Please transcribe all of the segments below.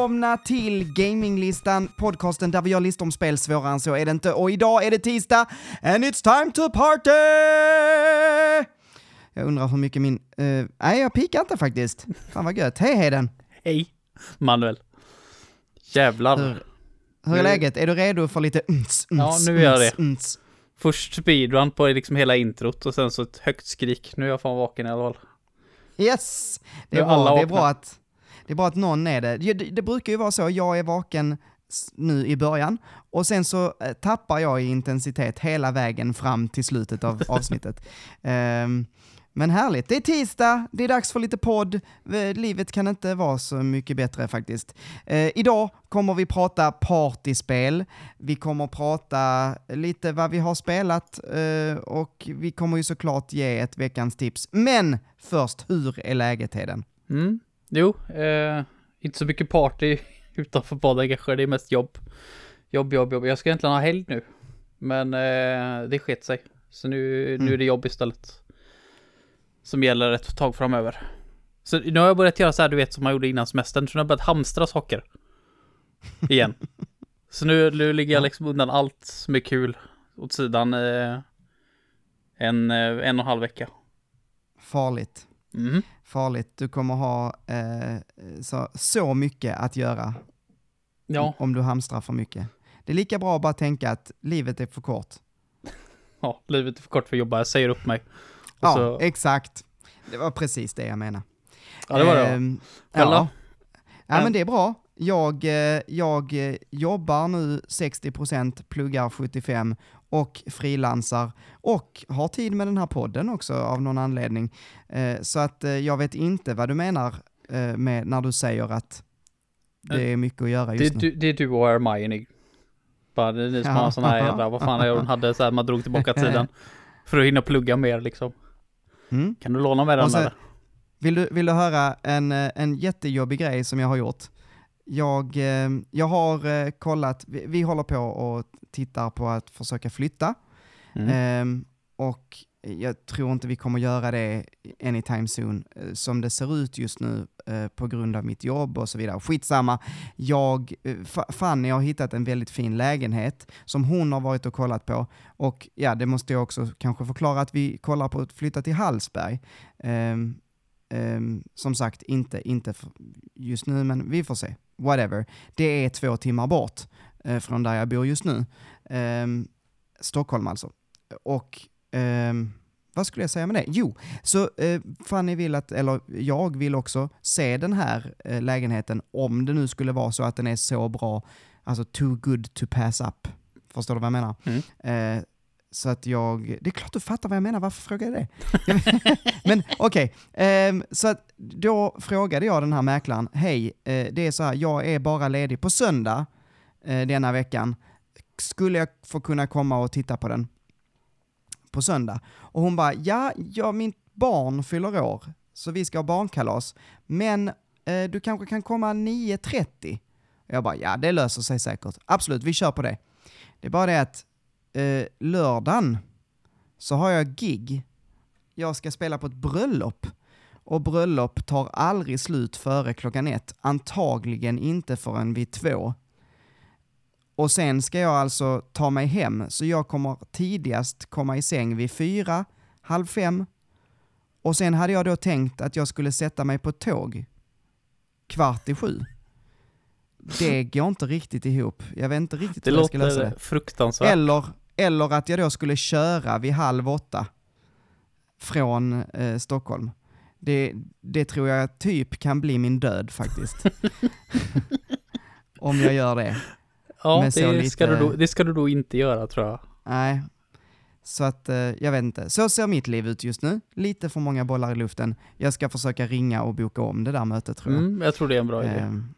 välkomna till Gaminglistan, podcasten där vi gör listor om spel, svårare än så är det inte. Och idag är det tisdag, and it's time to party! Jag undrar hur mycket min... Uh, nej, jag pikar inte faktiskt. Fan vad gött. Hej Heden! Hej, Manuel. Jävlar. Hur, hur är läget? Är du redo för lite uns, uns, Ja, nu är jag det. uns? Först speedrun på liksom hela introt och sen så ett högt skrik. Nu är jag fan vaken i alla fall. Yes! Det är bra, det är bra att, det är bra att någon är det. det. Det brukar ju vara så, jag är vaken nu i början och sen så eh, tappar jag i intensitet hela vägen fram till slutet av avsnittet. Ehm, men härligt, det är tisdag, det är dags för lite podd, livet kan inte vara så mycket bättre faktiskt. Eh, idag kommer vi prata partyspel, vi kommer prata lite vad vi har spelat eh, och vi kommer ju såklart ge ett veckans tips. Men först, hur är läget Heden? Mm. Jo, eh, inte så mycket party utanför podden kanske. Det är mest jobb. Jobb, jobb, jobb. Jag ska egentligen ha helg nu. Men eh, det sket sig. Så nu, nu Mm. är det jobb istället. Som gäller ett tag framöver. Så nu har jag börjat göra så här, du vet, som man gjorde innan semestern. Så nu har jag börjat hamstra saker. Igen. så nu, nu ligger jag Ja. liksom undan allt som är kul åt sidan eh, en, eh, en och en halv vecka. Farligt. Mhm. Farligt. Du kommer ha eh, så, så mycket att göra Ja, om du hamstrar för mycket. Det är lika bra att bara tänka att livet är för kort. ja, livet är för kort för att jobba. Jag säger upp mig. Och Ja, så, exakt. Det var precis det jag menade. ja, det var det. Ehm, då? ja. ja, men Men- det är bra. Jag, eh, jag eh, jobbar nu 60%, pluggar 75% och frilansar och har tid med den här podden också av någon anledning. Eh, Så att eh, jag vet inte vad du menar eh, med när du säger att det är mycket att göra Det, just nu. du, det är du och Hermione. Bara det är ni som Ja. har sån här jävla, vad fan är det hon hade så här, man drog tillbaka tiden. För att hinna plugga mer liksom. Mm. Kan du låna med den så- eller? Vill du, vill du höra en, en jättejobbig grej som jag har gjort? Jag, eh, jag har eh, kollat, vi, vi håller på och tittar på att försöka flytta. Mm. Ehm, och jag tror inte vi kommer göra det anytime soon, eh, som det ser ut just nu på grund av mitt jobb och så vidare. Skitsamma. Jag, Fa- Fanny har hittat en väldigt fin lägenhet som hon har varit och kollat på. Och ja, det måste jag också kanske förklara att vi kollar på att flytta till Hallsberg. Ehm, ehm, som sagt, inte, inte just nu, men vi får se. Whatever. Det är två timmar bort eh, från där jag bor just nu. Ehm, Stockholm alltså. Och ehm, vad skulle jag säga med det? Jo, så eh, Fanny vill att, eller jag vill också se den här eh, lägenheten om det nu skulle vara så att den är så bra, alltså too good to pass up. Förstår du vad jag menar? Mm. Eh, så att jag, det är klart du fattar vad jag menar, varför frågar jag det? Men okej, ehm, så att då frågade jag den här mäklaren, hej, eh, det är så här, jag är bara ledig på söndag eh, denna veckan. Skulle jag få kunna komma och titta på den på söndag? Och hon bara, ja, ja mitt barn fyller år, så vi ska ha barnkalas, men eh, du kanske kan komma 9.30? Jag bara, ja det löser sig säkert. Absolut, vi kör på det. Det är bara det att eh, lördagen så har jag gig. Jag ska spela på ett bröllop. Och bröllop tar aldrig slut före klockan ett. Antagligen inte förrän vid två. Och sen ska jag alltså ta mig hem, så jag kommer tidigast komma i säng vid fyra, halv fem. Och sen hade jag då tänkt att jag skulle sätta mig på ett tåg kvart i sju. Det går inte riktigt ihop. Jag vet inte riktigt Det hur jag ska lösa det. låter fruktansvärt. Eller, eller att jag då skulle köra vid halv åtta från eh, Stockholm. Det, det tror jag typ kan bli min död faktiskt. Om jag gör det. ja, det, lite- ska du då, det ska du då inte göra tror jag. Nej. Så att, eh, jag vet inte. Så ser mitt liv ut just nu. Lite för många bollar i luften. Jag ska försöka ringa och boka om det där mötet tror jag. Mm, jag tror det är en bra idé. Ehm,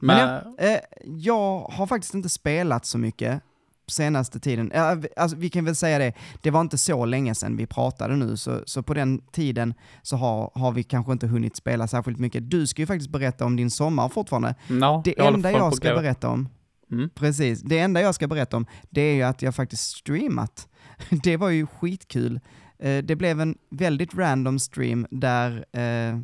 Men, Men Eh, jag har faktiskt inte spelat så mycket senaste tiden. Alltså, vi kan väl säga det, det var inte så länge sedan vi pratade nu, så, så på den tiden så har, har vi kanske inte hunnit spela särskilt mycket. Du ska ju faktiskt berätta om din sommar fortfarande. ja, Det jag enda jag ska berätta om, Mm. precis, det enda jag ska berätta om, det är ju att jag faktiskt streamat. Det var ju skitkul. Eh, Det blev en väldigt random stream där eh,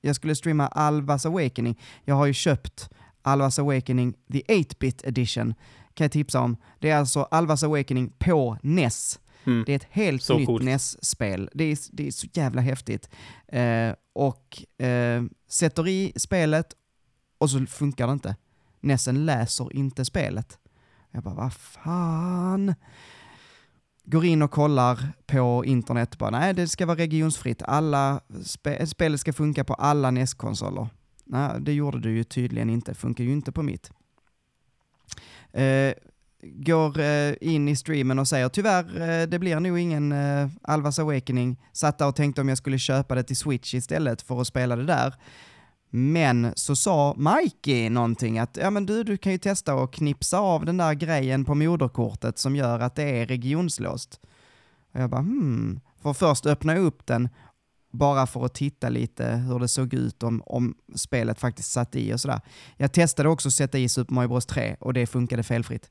jag skulle streama Alvas Awakening. Jag har ju köpt Alvas Awakening The 8-bit edition, kan jag tipsa om. Det är alltså Alvas Awakening på NES. Mm. Det är ett helt Så nytt. NES-spel. Det är, det är så jävla häftigt. Eh, och eh, sätter i spelet och så funkar det inte. NESen läser inte spelet. Jag bara, vad fan? Går in och kollar på internet, bara nej det ska vara regionsfritt, alla spe, spelet ska funka på alla NES-konsoler. Nej, det gjorde det ju tydligen inte, funkar ju inte på mitt. Eh, går eh, in i streamen och säger tyvärr, eh, det blir nog ingen eh, Alvas Awakening. Satt där och tänkte om jag skulle köpa det till Switch istället för att spela det där. Men så sa Mikey någonting att ja men du, du kan ju testa att knipsa av den där grejen på moderkortet som gör att det är regionslåst. Och jag bara hmm, får först öppna upp den bara för att titta lite hur det såg ut om, om spelet faktiskt satt i och sådär. Jag testade också att sätta i Super Mario Bros 3 och det funkade felfritt.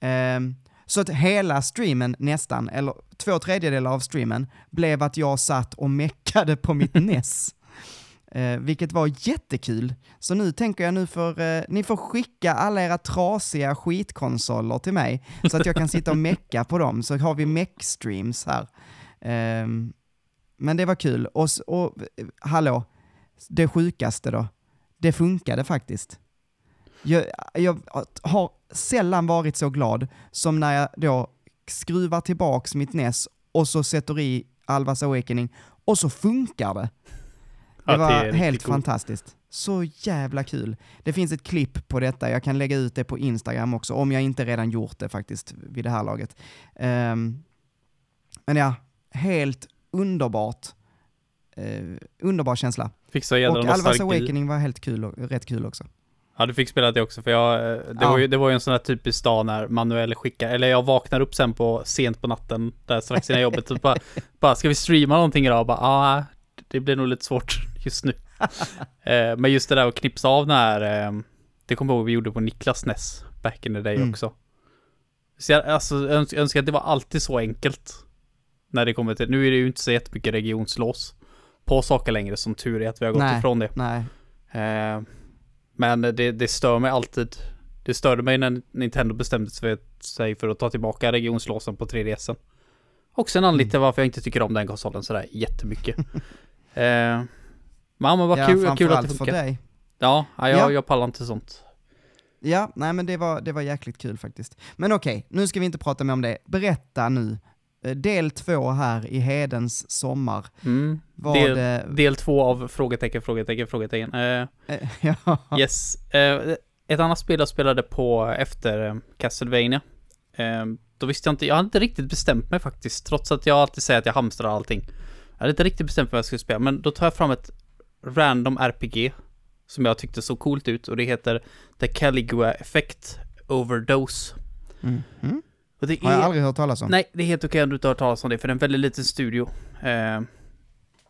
Ehm, så att hela streamen nästan, eller två tredjedelar av streamen, blev att jag satt och meckade på mitt NES. Eh, vilket var jättekul. Så nu tänker jag nu för eh, ni får skicka alla era trasiga skitkonsoler till mig så att jag kan sitta och mecka på dem, så har vi meck-streams här. Ehm, men det var kul. Och, och eh, hallå, det sjukaste då, det funkade faktiskt. Jag, jag har sällan varit så glad som när jag då skruvar tillbaks mitt NES och så sätter i Alvas Awakening och så funkar det. Det Ja, var riktigt helt fantastiskt. Så jävla kul. Det finns ett klipp på detta, jag kan lägga ut det på Instagram också, om jag inte redan gjort det faktiskt vid det här laget. Ehm, men ja, helt underbart. Eh, underbar känsla. Fick så Och Alvas. Awakening var helt kul och, rätt kul också. Ja, du fick spela det också för jag, eh, det, Ja. var ju, det var ju en sån här typisk dag när Manuel skickar, eller jag vaknar upp sen på sent på natten, där strax innan jobbet, och bara, bara ska vi streama någonting idag? Och Bara, ja, det blir nog lite svårt just nu. eh, men just det där att knipsa av den här, eh, det kommer jag ihåg vi gjorde på Niklas NES, back in the day Mm. också. Så jag alltså, öns önskar att det var alltid så enkelt. När det kommer till, nu är det ju inte så jättemycket regionslås på saker längre, som tur är att vi har gått Nej. ifrån det. Nej, Eh, men det, det stör mig alltid. Det störde mig när Nintendo bestämde sig för- att ta tillbaka regionslåsen på 3DSen. Också en anledning till varför jag inte tycker om den konsolen sådär jättemycket. eh, men vad ja, kul, kul att det framförallt för funkar. dig. Ja, ja, jag, Ja. jag pallar inte sånt. Ja, nej men det var, det var jäkligt kul faktiskt. Men okej, nu ska vi inte prata mer om det. Berätta nu. Eh, Del två här i Hedens sommar. Mm. Var Del, det... del två av frågetecken, frågetecken, frågetecken. Eh, ja. Yes. Eh, ett annat spel jag spelade på efter Castlevania. Eh, då visste jag inte, jag hade inte riktigt bestämt mig faktiskt. Trots att jag alltid säger att jag hamstrar allting. Jag hade inte riktigt bestämt mig vad jag skulle spela. Men då tar jag fram ett random RPG. Som jag tyckte såg coolt ut. Och det heter The Caligula Effect Overdose. Mhm. Och det Har jag är... aldrig hört talas om. Nej, det är helt okej om du inte har hört talas om det. För det är en väldigt liten studio. Eh,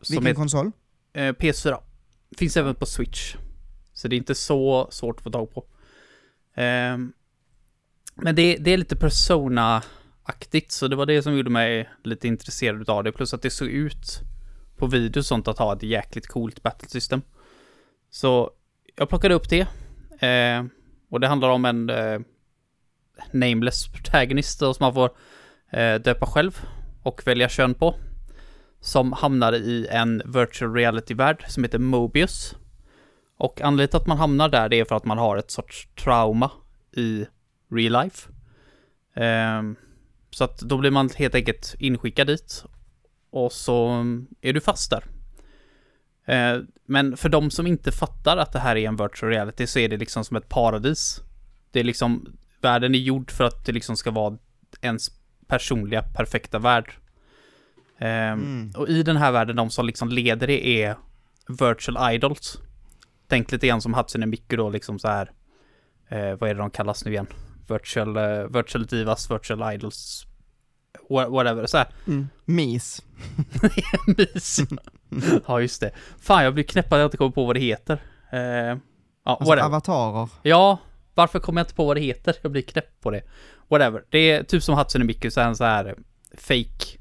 Vilken heter- konsol? Eh, PS4. Finns även på Switch. Så det är inte så svårt att få tag på. Ehm, men det, det är lite Persona-aktigt, så det var det som gjorde mig lite intresserad av det. Plus att det såg ut på video sånt att ha ett jäkligt coolt battle system. Så jag plockade upp det. Eh, och det handlar om en eh, nameless protagonister som man får eh, döpa själv och välja kön på som hamnar i en virtual reality-värld som heter Mobius. Och anledningen till att man hamnar där det är för att man har ett sorts trauma i real life. Eh, så att då blir man helt enkelt inskickad dit. Och så är du fast där. Eh, men för de som inte fattar att det här är en virtual reality så är det liksom som ett paradis. Det är liksom, världen är gjord för att det liksom ska vara ens personliga perfekta värld. Ehm, Mm. Och i den här världen, de som liksom leder det är virtual idols. Tänk lite grann som Hatsune Miku då, liksom så här. Eh, vad är det de kallas nu igen? Virtual, eh, virtual divas, virtual idols. wha- Whatever, så här. Mm. Mis. Mys. ja, just det. Fan, jag blir knäpp att jag inte kommer på vad det heter. Eh, ja, Alltså whatever. avatarer. Ja, varför kommer jag inte på vad det heter? Jag blir knäpp på det. Whatever. Det är typ som Hatsune Miku, så här en så här eh, fake.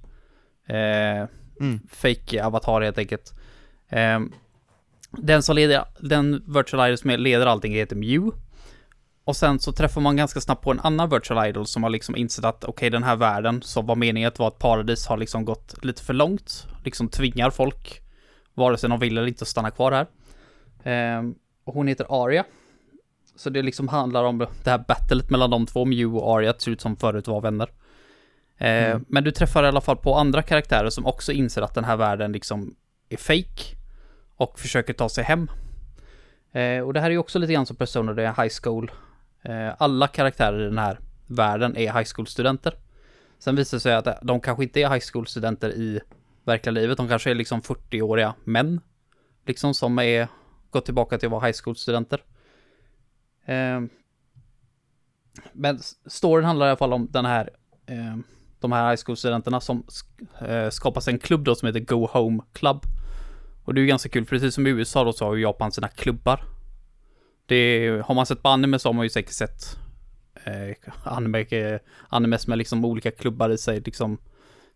Eh, Mm. fake avatar helt enkelt. Ehm, Den som leder, den virtual idol som leder allting heter Mew. Och sen så träffar man ganska snabbt på en annan virtual idol som har liksom insett att okej, okay, den här världen som var meningen att vara ett paradis har liksom gått lite för långt. Liksom tvingar folk, vare sig de vill eller inte, att stanna kvar här. Ehm, och hon heter Aria. Så det liksom handlar om det här battlet mellan de två, Mew och Aria, ser ut som förut var vänner. Ehm, mm. Men du träffar i alla fall på andra karaktärer som också inser att den här världen liksom är fake och försöker ta sig hem. Ehm, och det här är ju också lite grann som Persona, det är high school Eh, alla karaktärer i den här världen är high school-studenter. Sen visar det sig att de kanske inte är high school-studenter i verkliga livet. De kanske är liksom 40-åriga män. Liksom som är gått tillbaka till att vara high school-studenter. Eh, men storyn handlar i alla fall om den här, eh, de här high school-studenterna som eh, skapas en klubb då som heter Go Home Club. Och det är ju ganska kul, precis som i USA då så har ju Japan sina klubbar. Det har man sett på anime så har man ju säkert sett eh, anime, eh, animes med liksom olika klubbar i sig, liksom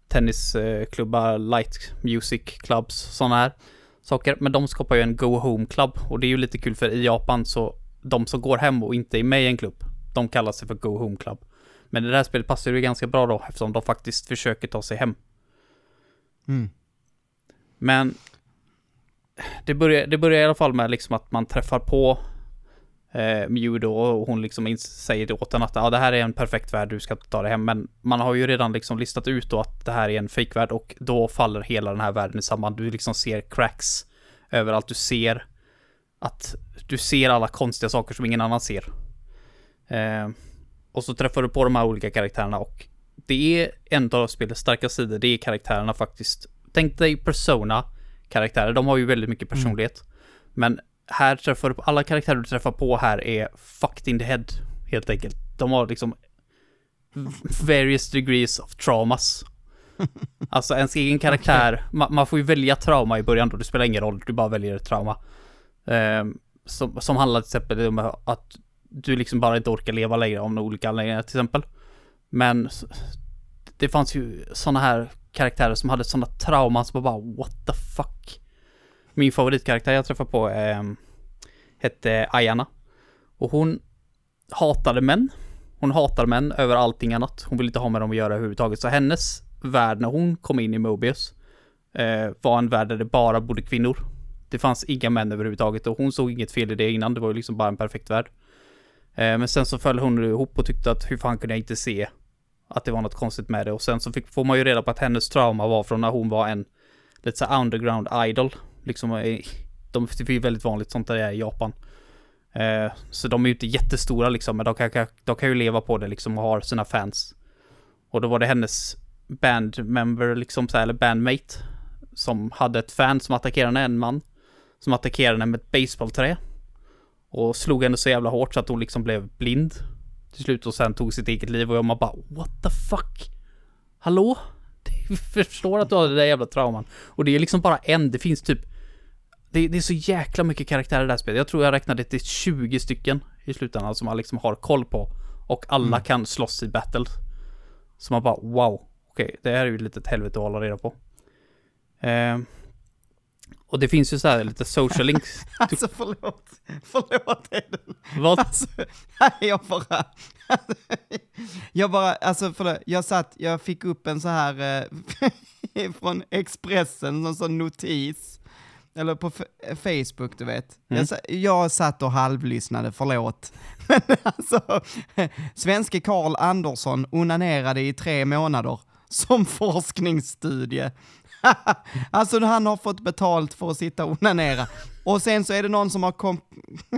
tennisklubbar, eh, light music clubs, sådana här saker. Men de skapar ju en go home club och det är ju lite kul för i Japan så de som går hem och inte är med i en klubb, de kallar sig för go home club. Men det här spelet passar ju ganska bra då eftersom de faktiskt försöker ta sig hem. Mm. Men det börjar, det börjar i alla fall med liksom att man träffar på eh, Mew då och hon liksom säger åt henne att ja, det här är en perfekt värld, du ska ta det hem. Men man har ju redan liksom listat ut då att det här är en fejkvärld och då faller hela den här världen i samman. Du liksom ser cracks överallt, du ser att du ser alla konstiga saker som ingen annan ser. Eh, och så träffar du på de här olika karaktärerna och det är en av spelets starka sidor, det är karaktärerna faktiskt. Tänk dig Persona karaktärer, de har ju väldigt mycket mm. personlighet. Mm. Men här träffar du på, alla karaktärer du träffar på här är fucked in the head, helt enkelt. De har liksom various degrees of traumas. Alltså ens egen karaktär, man, man, får ju välja trauma i början då, det spelar ingen roll, du bara väljer ett trauma. Ehm, som, som handlar till exempel om att du liksom bara inte orkar leva längre av olika anledningar till exempel. Men det fanns ju sådana här karaktärer som hade sådana trauman som bara what the fuck. Min favoritkaraktär jag träffade på eh, hette Ayana. Och hon hatade män. Hon hatade män över allting annat. Hon ville inte ha med dem att göra överhuvudtaget. Så hennes värld när hon kom in i Mobius eh, var en värld där det bara bodde kvinnor. Det fanns inga män överhuvudtaget och hon såg inget fel i det innan. Det var ju liksom bara en perfekt värld. Eh, men sen så föll hon ihop och tyckte att hur fan kunde jag inte se att det var något konstigt med det. Och sen så fick, får man ju reda på att hennes trauma var från när hon var en lite så underground idol liksom, eh, de, det är väldigt vanligt sånt där i Japan. Eh, så de är ju inte jättestora liksom, men de kan, de kan ju leva på det liksom och har sina fans. Och då var det hennes bandmember, liksom så här, eller bandmate, som hade ett fan som attackerade en man. Som attackerade henne med ett baseballträ. Och slog henne så jävla hårt så att hon liksom blev blind. Till slut och sen tog sitt eget liv och jag bara What the fuck? Hallå? Jag förstår att du har det där jävla trauman. Och det är liksom bara en, det finns typ det, det, är så jäkla mycket karaktärer i det här spelet. Jag tror jag räknade till 20 stycken i slutändan som man liksom har koll på. Och alla mm. kan slåss i battle. Så man bara wow, okej, okay, det här är ju lite ett helvete att hålla reda på. Eh, och det finns ju så här lite social links. alltså förlåt, förlåt Eden. Vad? Alltså, nej, jag bara, jag bara, alltså förlåt, jag satt, jag fick upp en så här eh, från Expressen, någon sån notis eller på Facebook du vet. Mm. Jag, jag satt och halvlyssnade, förlåt. Men alltså, svenske Karl Andersson onanerade i tre månader som forskningsstudie. alltså han har fått betalt för att sitta och onanera. Och sen så är det någon som har kom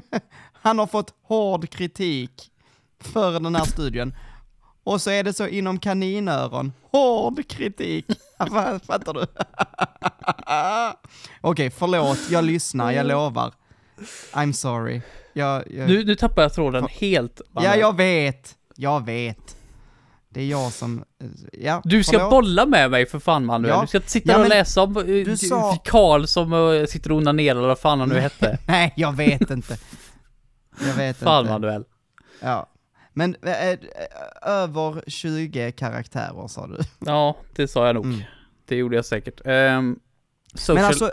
han har fått hård kritik för den här studien. Och så är det så inom kaninöron, hård kritik. Fattar du? Okej, okay, förlåt, jag lyssnar, jag lovar. I'm sorry. Jag, jag... Nu, nu tappar jag tråden helt. Ja, jag vet. Jag vet. Det är jag som, ja, Du ska förlåt. bolla med mig för fan Manuel. Ja. Du ska sitta ja, och läsa om sa... Karl som uh, sitter och onanerar eller vad fan han nu hette. Nej, jag vet inte. Jag vet fan inte. Manuel. Ja. Men över 20 karaktärer sa du? Ja, det sa jag nog. Mm. Det gjorde jag säkert. Um, social... Men alltså,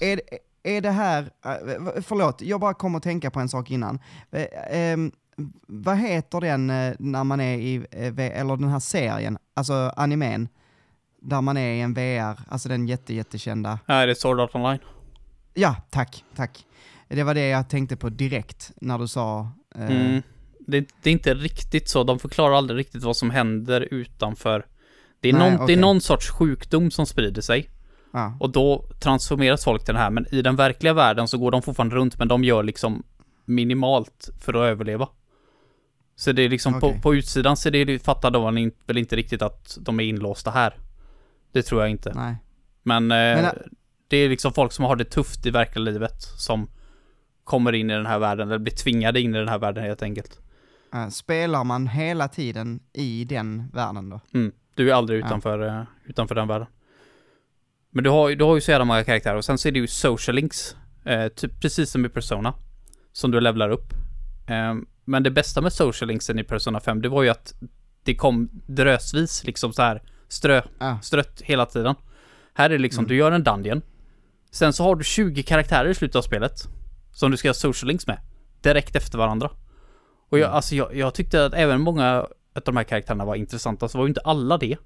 är är det här, eh, förlåt, jag bara kom att tänka på en sak innan. Eh, ehm, vad heter den eh, när man är i, eh, eller den här serien, alltså animen, där man är i en VR, alltså den jätte, jättekända. Är det Sword Art Online? Ja, tack, tack. Det var det jag tänkte på direkt när du sa... eh, Mm. Det, det är inte riktigt så, de förklarar aldrig riktigt vad som händer utanför. Det är, Nej, någon, det okej. är någon sorts sjukdom som sprider sig. Ja, Och då transformeras folk till den här, men i den verkliga världen så går de fortfarande runt, men de gör liksom minimalt för att överleva. Så det är liksom Okej. på, på utsidan så det, det fattar de väl inte riktigt att de är inlåsta här. Det tror jag inte. nej. Men, eh, Men, äh, det är liksom folk som har det tufft i verkliga livet som kommer in i den här världen, eller blir tvingade in i den här världen helt enkelt. Eh, spelar man hela tiden i den världen då? Mm. Du är aldrig Ja. utanför, eh, utanför den världen. Men du har, du har ju så jävla många karaktärer och sen så är det ju social links. Eh, typ precis som i Persona. Som du levlar upp. Eh, men det bästa med social linksen i Persona 5, det var ju att det kom drösvis liksom så här strö, Ja. strött hela tiden. Här är det liksom, du gör en dungeon. Sen så har du 20 karaktärer i slutet av spelet. Som du ska ha social links med. Direkt efter varandra. Och jag, alltså jag, jag tyckte att även många av de här karaktärerna var intressanta, så var ju inte alla det.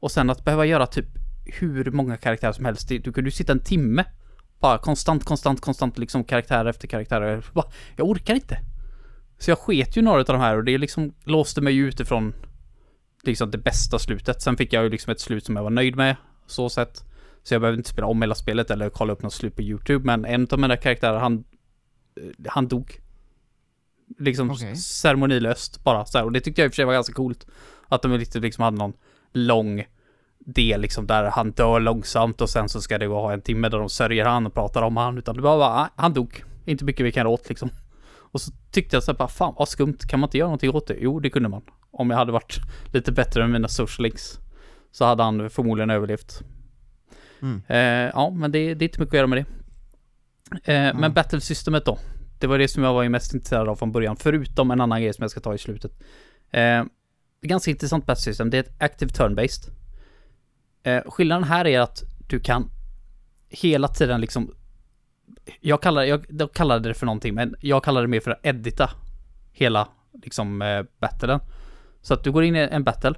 Och sen att behöva göra typ hur många karaktärer som helst. Du kunde ju sitta en timme. Bara konstant, konstant, konstant liksom karaktär efter karaktär. Jag orkar inte. Så jag sket ju några av de här och det liksom låste mig utifrån liksom det bästa slutet. Sen fick jag ju liksom ett slut som jag var nöjd med. Så sett. Så jag behövde inte spela om hela spelet eller kolla upp något slut på YouTube. Men en av mina karaktärer, han, eh, han dog. Liksom Okej. ceremonilöst bara så här. Och det tyckte jag i och för sig var ganska coolt. Att de lite liksom hade någon lång del liksom där han dör långsamt och sen så ska det gå ha en timme där de sörjer han och pratar om han. Utan det var bara, "Ah, han dog. Inte mycket vi kan åt liksom. Och så tyckte jag så här bara, fan vad skumt, kan man inte göra någonting åt det? Jo, det kunde man. Om jag hade varit lite bättre med mina social links. Så hade han förmodligen överlevt. Mm. Eh, ja, men det, det är inte mycket att göra med det. Eh, Men battle-systemet då? Det var det som jag var mest intresserad av från början, förutom en annan grej som jag ska ta i slutet. Eh, ganska intressant battle-system, det är ett active turn-based. Eh, skillnaden här är att du kan hela tiden liksom jag kallar, jag, de kallade det för någonting, men jag kallar det mer för att edita hela liksom eh, battlen. Så att du går in i en battle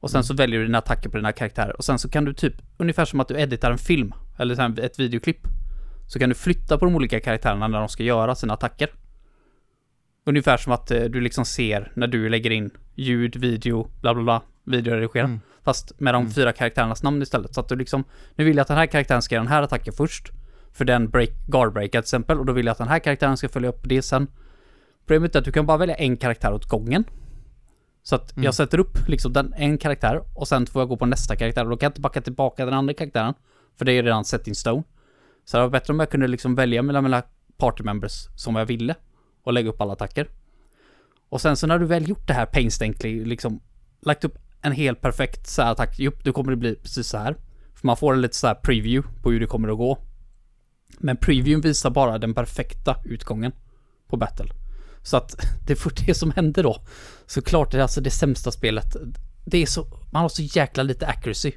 och sen så väljer du dina attacker på dina karaktärer och sen så kan du typ, ungefär som att du editar en film eller ett videoklipp. Så kan du flytta på de olika karaktärerna när de ska göra sina attacker. Ungefär som att eh, du liksom ser när du lägger in ljud, video, bla bla bla, videoredigera. Mm. Fast med de fyra karaktärernas namn istället. Så att du liksom, nu vill jag att den här karaktären ska göra den här attacken först. För den break, guard breaker till exempel. Och då vill jag att den här karaktären ska följa upp det sen. Problemet är att du kan bara välja en karaktär åt gången. Så att jag sätter upp liksom den, en karaktär och sen får jag gå på nästa karaktär och då kan jag inte backa tillbaka den andra karaktären. För det är redan set in stone. Så det var bättre om jag kunde liksom välja mellan mina party members som jag ville. Och lägga upp alla attacker. Och sen så när du väl gjort det här painstakingly, liksom lagt upp en helt perfekt så här attack, jo, då kommer det bli precis så här. För man får en lite så här preview på hur det kommer att gå. Men previewn visar bara den perfekta utgången på battle. Så att det får det som hände då. Såklart det är alltså det sämsta spelet. Det är så, man har så jäkla lite accuracy.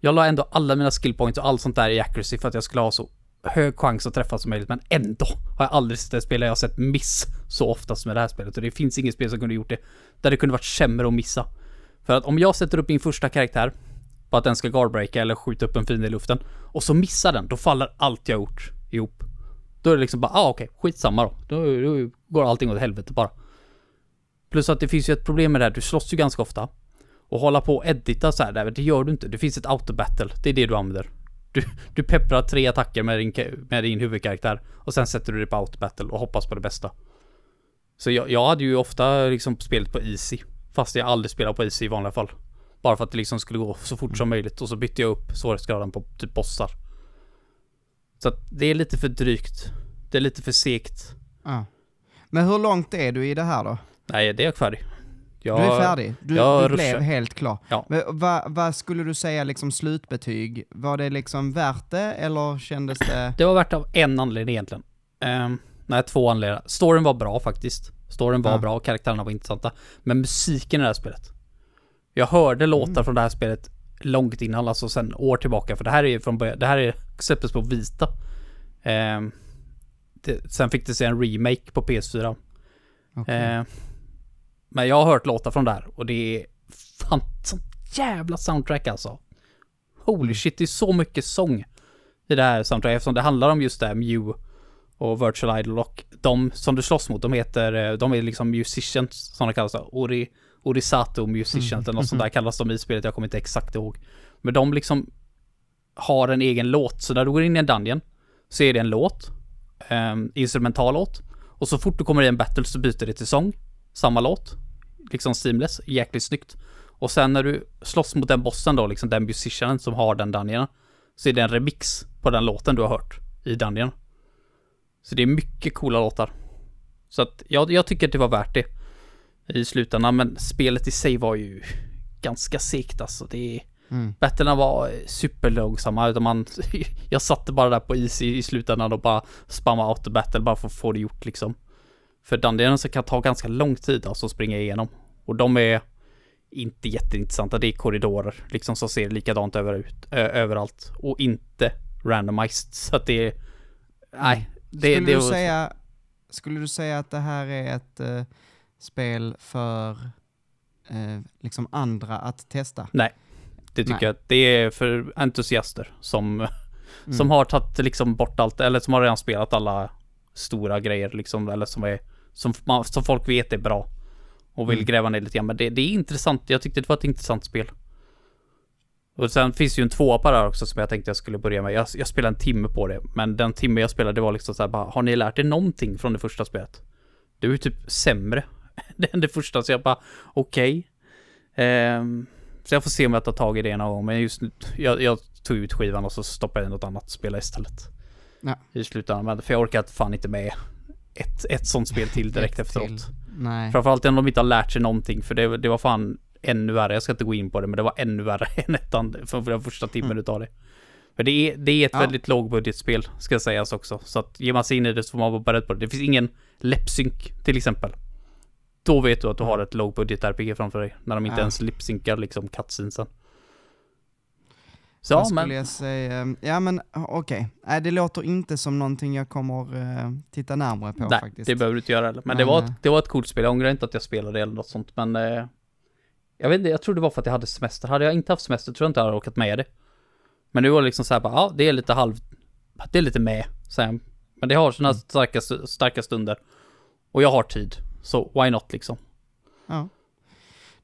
Jag la ändå alla mina skill points och allt sånt där i accuracy för att jag skulle ha så hög chans att träffa som möjligt. Men ändå har jag aldrig sett ett spel där jag har sett miss så ofta som med det här spelet. Och det finns inget spel som kunde gjort det. Där det kunde varit sämre att missa. För att om jag sätter upp min första karaktär på att den ska guardbreaka eller skjuta upp en fiende i luften och så missar den, då faller allt jag gjort ihop. Då är det liksom bara, ah okej, skitsamma då. då. Då går allting åt helvete bara. Plus att det finns ju ett problem med det här, du slåss ju ganska ofta. Och hålla på och edita så här, det gör du inte. Det finns ett autobattle, det är det du använder. Du, du pepprar tre attacker med din, med din huvudkaraktär och sen sätter du dig på autobattle och hoppas på det bästa. Så jag, jag hade ju ofta liksom spelet på easy. Fast jag aldrig spelar på easy i vanliga fall. Bara för att det liksom skulle gå så fort som möjligt och så bytte jag upp svårighetsgraden på typ bossar. Så att det är lite för drygt. Det är lite för segt. Ja. Men hur långt är du i det här då? Nej, det är jag färdig. Jag, Du är färdig? Du, du blev ruschar. helt klar? Ja. Men vad, vad skulle du säga liksom slutbetyg? Var det liksom värt det eller kändes det... Det var värt av en anledning egentligen. Um, nej, två anledningar. Storyn var bra faktiskt. Storyn var Ja. bra, karaktärerna var intressanta. Men musiken i det här spelet. Jag hörde låtar Mm. från det här spelet långt innan, alltså sen år tillbaka. För det här är ju från början, det här är släpptes på Vita. Ehm, det, sen fick det se en remake på PS4. Okej. Eh, men jag har hört låtar från där och det är fan sånt jävla soundtrack alltså. Holy shit, det är så mycket sång i det här soundtracket eftersom det handlar om just det här Mew och Virtual Idol och de som du slåss mot, de heter, eh, de är liksom musicians som de kallas då. Ori, Orisato musicians Mm. eller något sånt där kallas de i spelet, jag kommer inte exakt ihåg. Men de liksom har en egen låt, så när du går in i en dungeon så är det en låt, um, instrumental låt, och så fort du kommer i en battle så byter det till sång, samma låt, liksom seamless, jäkligt snyggt. Och sen när du slåss mot den bossen då, liksom den musicianen som har den dungeonen, så är det en remix på den låten du har hört i dungeon. Så det är mycket coola låtar. Så att jag, jag tycker att det var värt det i slutändan, men spelet i sig var ju ganska segt alltså. Det Mm. Battlerna var superlångsamma, utan man, jag satte bara där på easy i slutändan och bara spamma auto battle bara för att få det gjort liksom. För dungeonen så kan ta ganska lång tid alltså att springa igenom. Och de är inte jätteintressanta, det är korridorer liksom som ser likadant över, ut, ö, överallt. Och inte randomized, så att det är... Nej, det, skulle, det du säga, skulle du säga att det här är ett eh, spel för eh, liksom andra att testa? Det tycker Nej. jag. Det är för entusiaster som, Mm. som har tagit liksom bort allt, eller som har redan spelat alla stora grejer liksom, eller som är, som, man, som folk vet är bra. Och vill Mm. gräva ner lite grann. Men det, det är intressant. Jag tyckte det var ett intressant spel. Och sen finns ju en tvåa på det här också som jag tänkte jag skulle börja med. Jag, jag spelade en timme på det. Men den timme jag spelade det var liksom så här bara, har ni lärt er någonting från det första spelet? Det är ju typ sämre än det första. Så jag bara, okej. Ehm, så jag får se om jag tar tag i det någon gång. Men just nu, jag, jag tog ut skivan och så stoppade jag in något annat spela istället. Ja. I slutändan. Men för jag orkar fan inte med ett, ett sånt spel till direkt Ett efteråt. till. Nej. Framförallt om de inte har lärt sig någonting, för det, det var fan ännu värre. Jag ska inte gå in på det, men det var ännu värre än ettan för den första timmen Mm. utav det. För det är, det är ett Ja. väldigt lågbudgetspel, ska sägas också. Så att ger man sig in i det så får man vara beredd på det. Det finns ingen läppsynk, till exempel. Då vet du att du har ett lågbudget RPG framför dig. När de inte Ja. ens lipsynkar liksom cutscenesen. Så Vad ja, skulle men... jag säga? Ja men okej. Nej det låter inte som någonting jag kommer eh, titta närmare på Nej, faktiskt. det behöver du inte göra heller. Men, Men, det, var eh, ett, det var ett coolt spel. Jag ångrar inte att jag spelade eller något sånt, men... Eh, jag vet inte, jag tror det var för att jag hade semester. Hade jag inte haft semester tror jag inte jag hade orkat med det. Men nu var det liksom så här bara, ja, det är lite halv... Det är lite med, här. Men det har sina Mm. starka, starka stunder. Och jag har tid. Så why not liksom? Ja.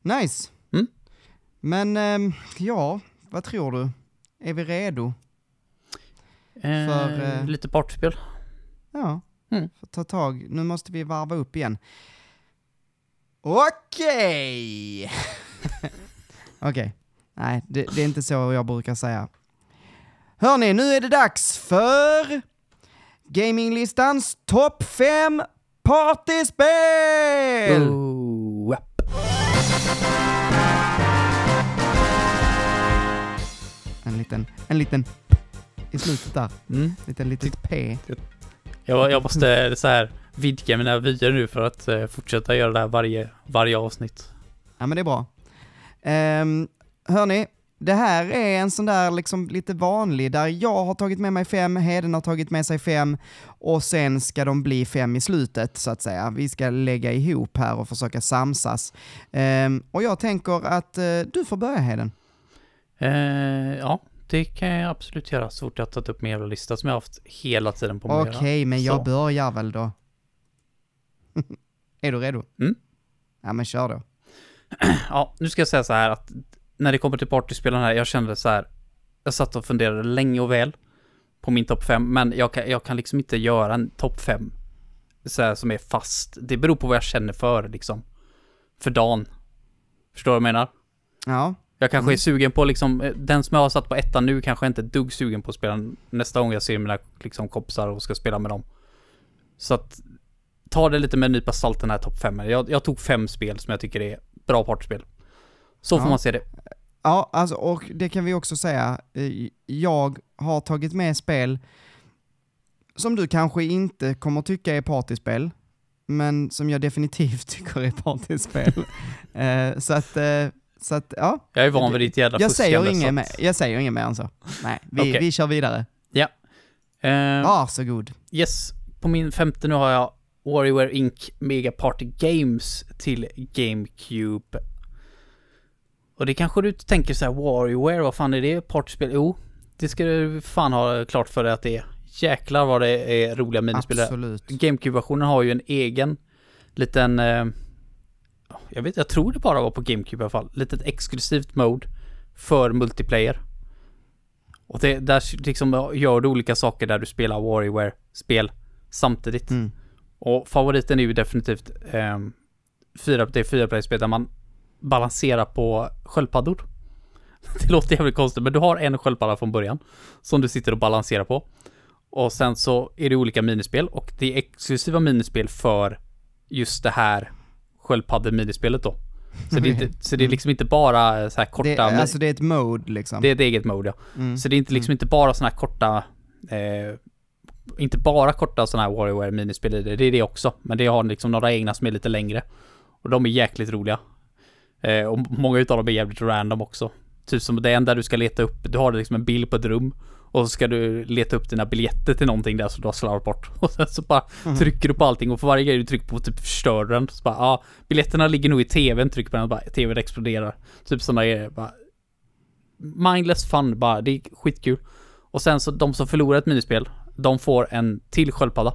Nice. Mm. Men ehm, ja, vad tror du? Är vi redo? Eh, För, eh, Lite partyspel. Ja, Mm. får ta tag. Nu måste vi varva upp igen. Okej! Okej. Nej, det, det är inte så jag brukar säga. Hörni, nu är det dags för Gaminglistans topp 5 partyspel! Oh, ja. En liten, en liten i slutet där. mm. Liten litet p. jag, jag måste så här vidga mina vyer nu för att eh, fortsätta göra det här varje, varje avsnitt. Ja men det är bra. Um, hörni, det här är en sån där liksom lite vanlig där jag har tagit med mig fem, Heden har tagit med sig fem och sen ska de bli fem i slutet så att säga. Vi ska lägga ihop här och försöka samsas. Ehm, och jag tänker att eh, du får börja Heden. Eh, ja, det kan jag absolut göra så fort jag tagit upp min jävla lista som jag haft hela tiden på mig Okej, göra. men jag Så. börjar väl då. är du redo? Mm. Ja men kör då. Ja, nu ska jag säga så här att när det kommer till partyspelen här, jag kände så här. Jag satt och funderade länge och väl på min topp 5, men jag kan, jag kan liksom inte göra en topp 5 så här, som är fast. Det beror på vad jag känner för liksom. För dagen. Förstår du vad jag menar? Ja, Jag kanske Mm. är sugen på liksom, den som jag har satt på ettan nu kanske inte är dugg sugen på att spela nästa gång jag ser mina liksom, kompisar och ska spela med dem. Så att, ta det lite med en nypa salt den här topp 5. Jag, jag tog fem spel som jag tycker är bra partyspel. Så får Ja. man se det. Ja, alltså, och det kan vi också säga. eh, Jag har tagit med spel som du kanske inte kommer tycka är partyspel, men som jag definitivt tycker är partyspel. Eh, så att, eh, så att, ja. Jag är van vid ditt jävla Jag säger, inget mer, jag säger inget mer än så. Nej, vi, Okej. vi kör vidare. Eh, Varsågod. Yes, på min femte nu har jag WarioWare Inc. Mega Party Games till GameCube. Och det kanske du tänker så här, WarioWare, vad fan är det? Partyspel? Jo, det ska du fan ha klart för dig att det är. Jäklar vad det är roliga minispel. Absolut. GameCube-versionen har ju en egen liten... Eh, jag vet, jag tror det bara var på GameCube i alla fall. Litet exklusivt mode för multiplayer. Och det, där liksom gör du olika saker där du spelar WarioWare-spel samtidigt. Mm. Och favoriten är ju definitivt eh, fyra, det är fyra spel där man balanserar på sköldpaddor. Det låter jävligt konstigt, men du har en sköldpadda från början som du sitter och balanserar på. Och sen så är det olika minispel och det är exklusiva minispel för just det här sköldpadde-minispelet då. Så det, är inte, så det är liksom inte bara så här korta... Det, alltså det är ett mode liksom. Det är ett eget mode ja. Mm. Så det är inte liksom inte bara såna här korta... Eh, inte bara korta såna här WarioWare minispel i det, det är det också. Men det har liksom några egna som är lite längre. Och de är jäkligt roliga. Eh, och många utav dem är jävligt random också. Typ som det enda du ska leta upp, du har liksom en bild på ett rum. Och så ska du leta upp dina biljetter till någonting där som du har slarvat bort. Och sen så bara Mm. trycker du på allting och för varje grej du trycker på typ förstör den. Så bara, ja, ah, biljetterna ligger nog i tvn, trycker på den och bara tvn exploderar. Typ sådana grejer. Bara, mindless fun bara, det är skitkul. Och sen så de som förlorar ett minispel, de får en till sköldpadda.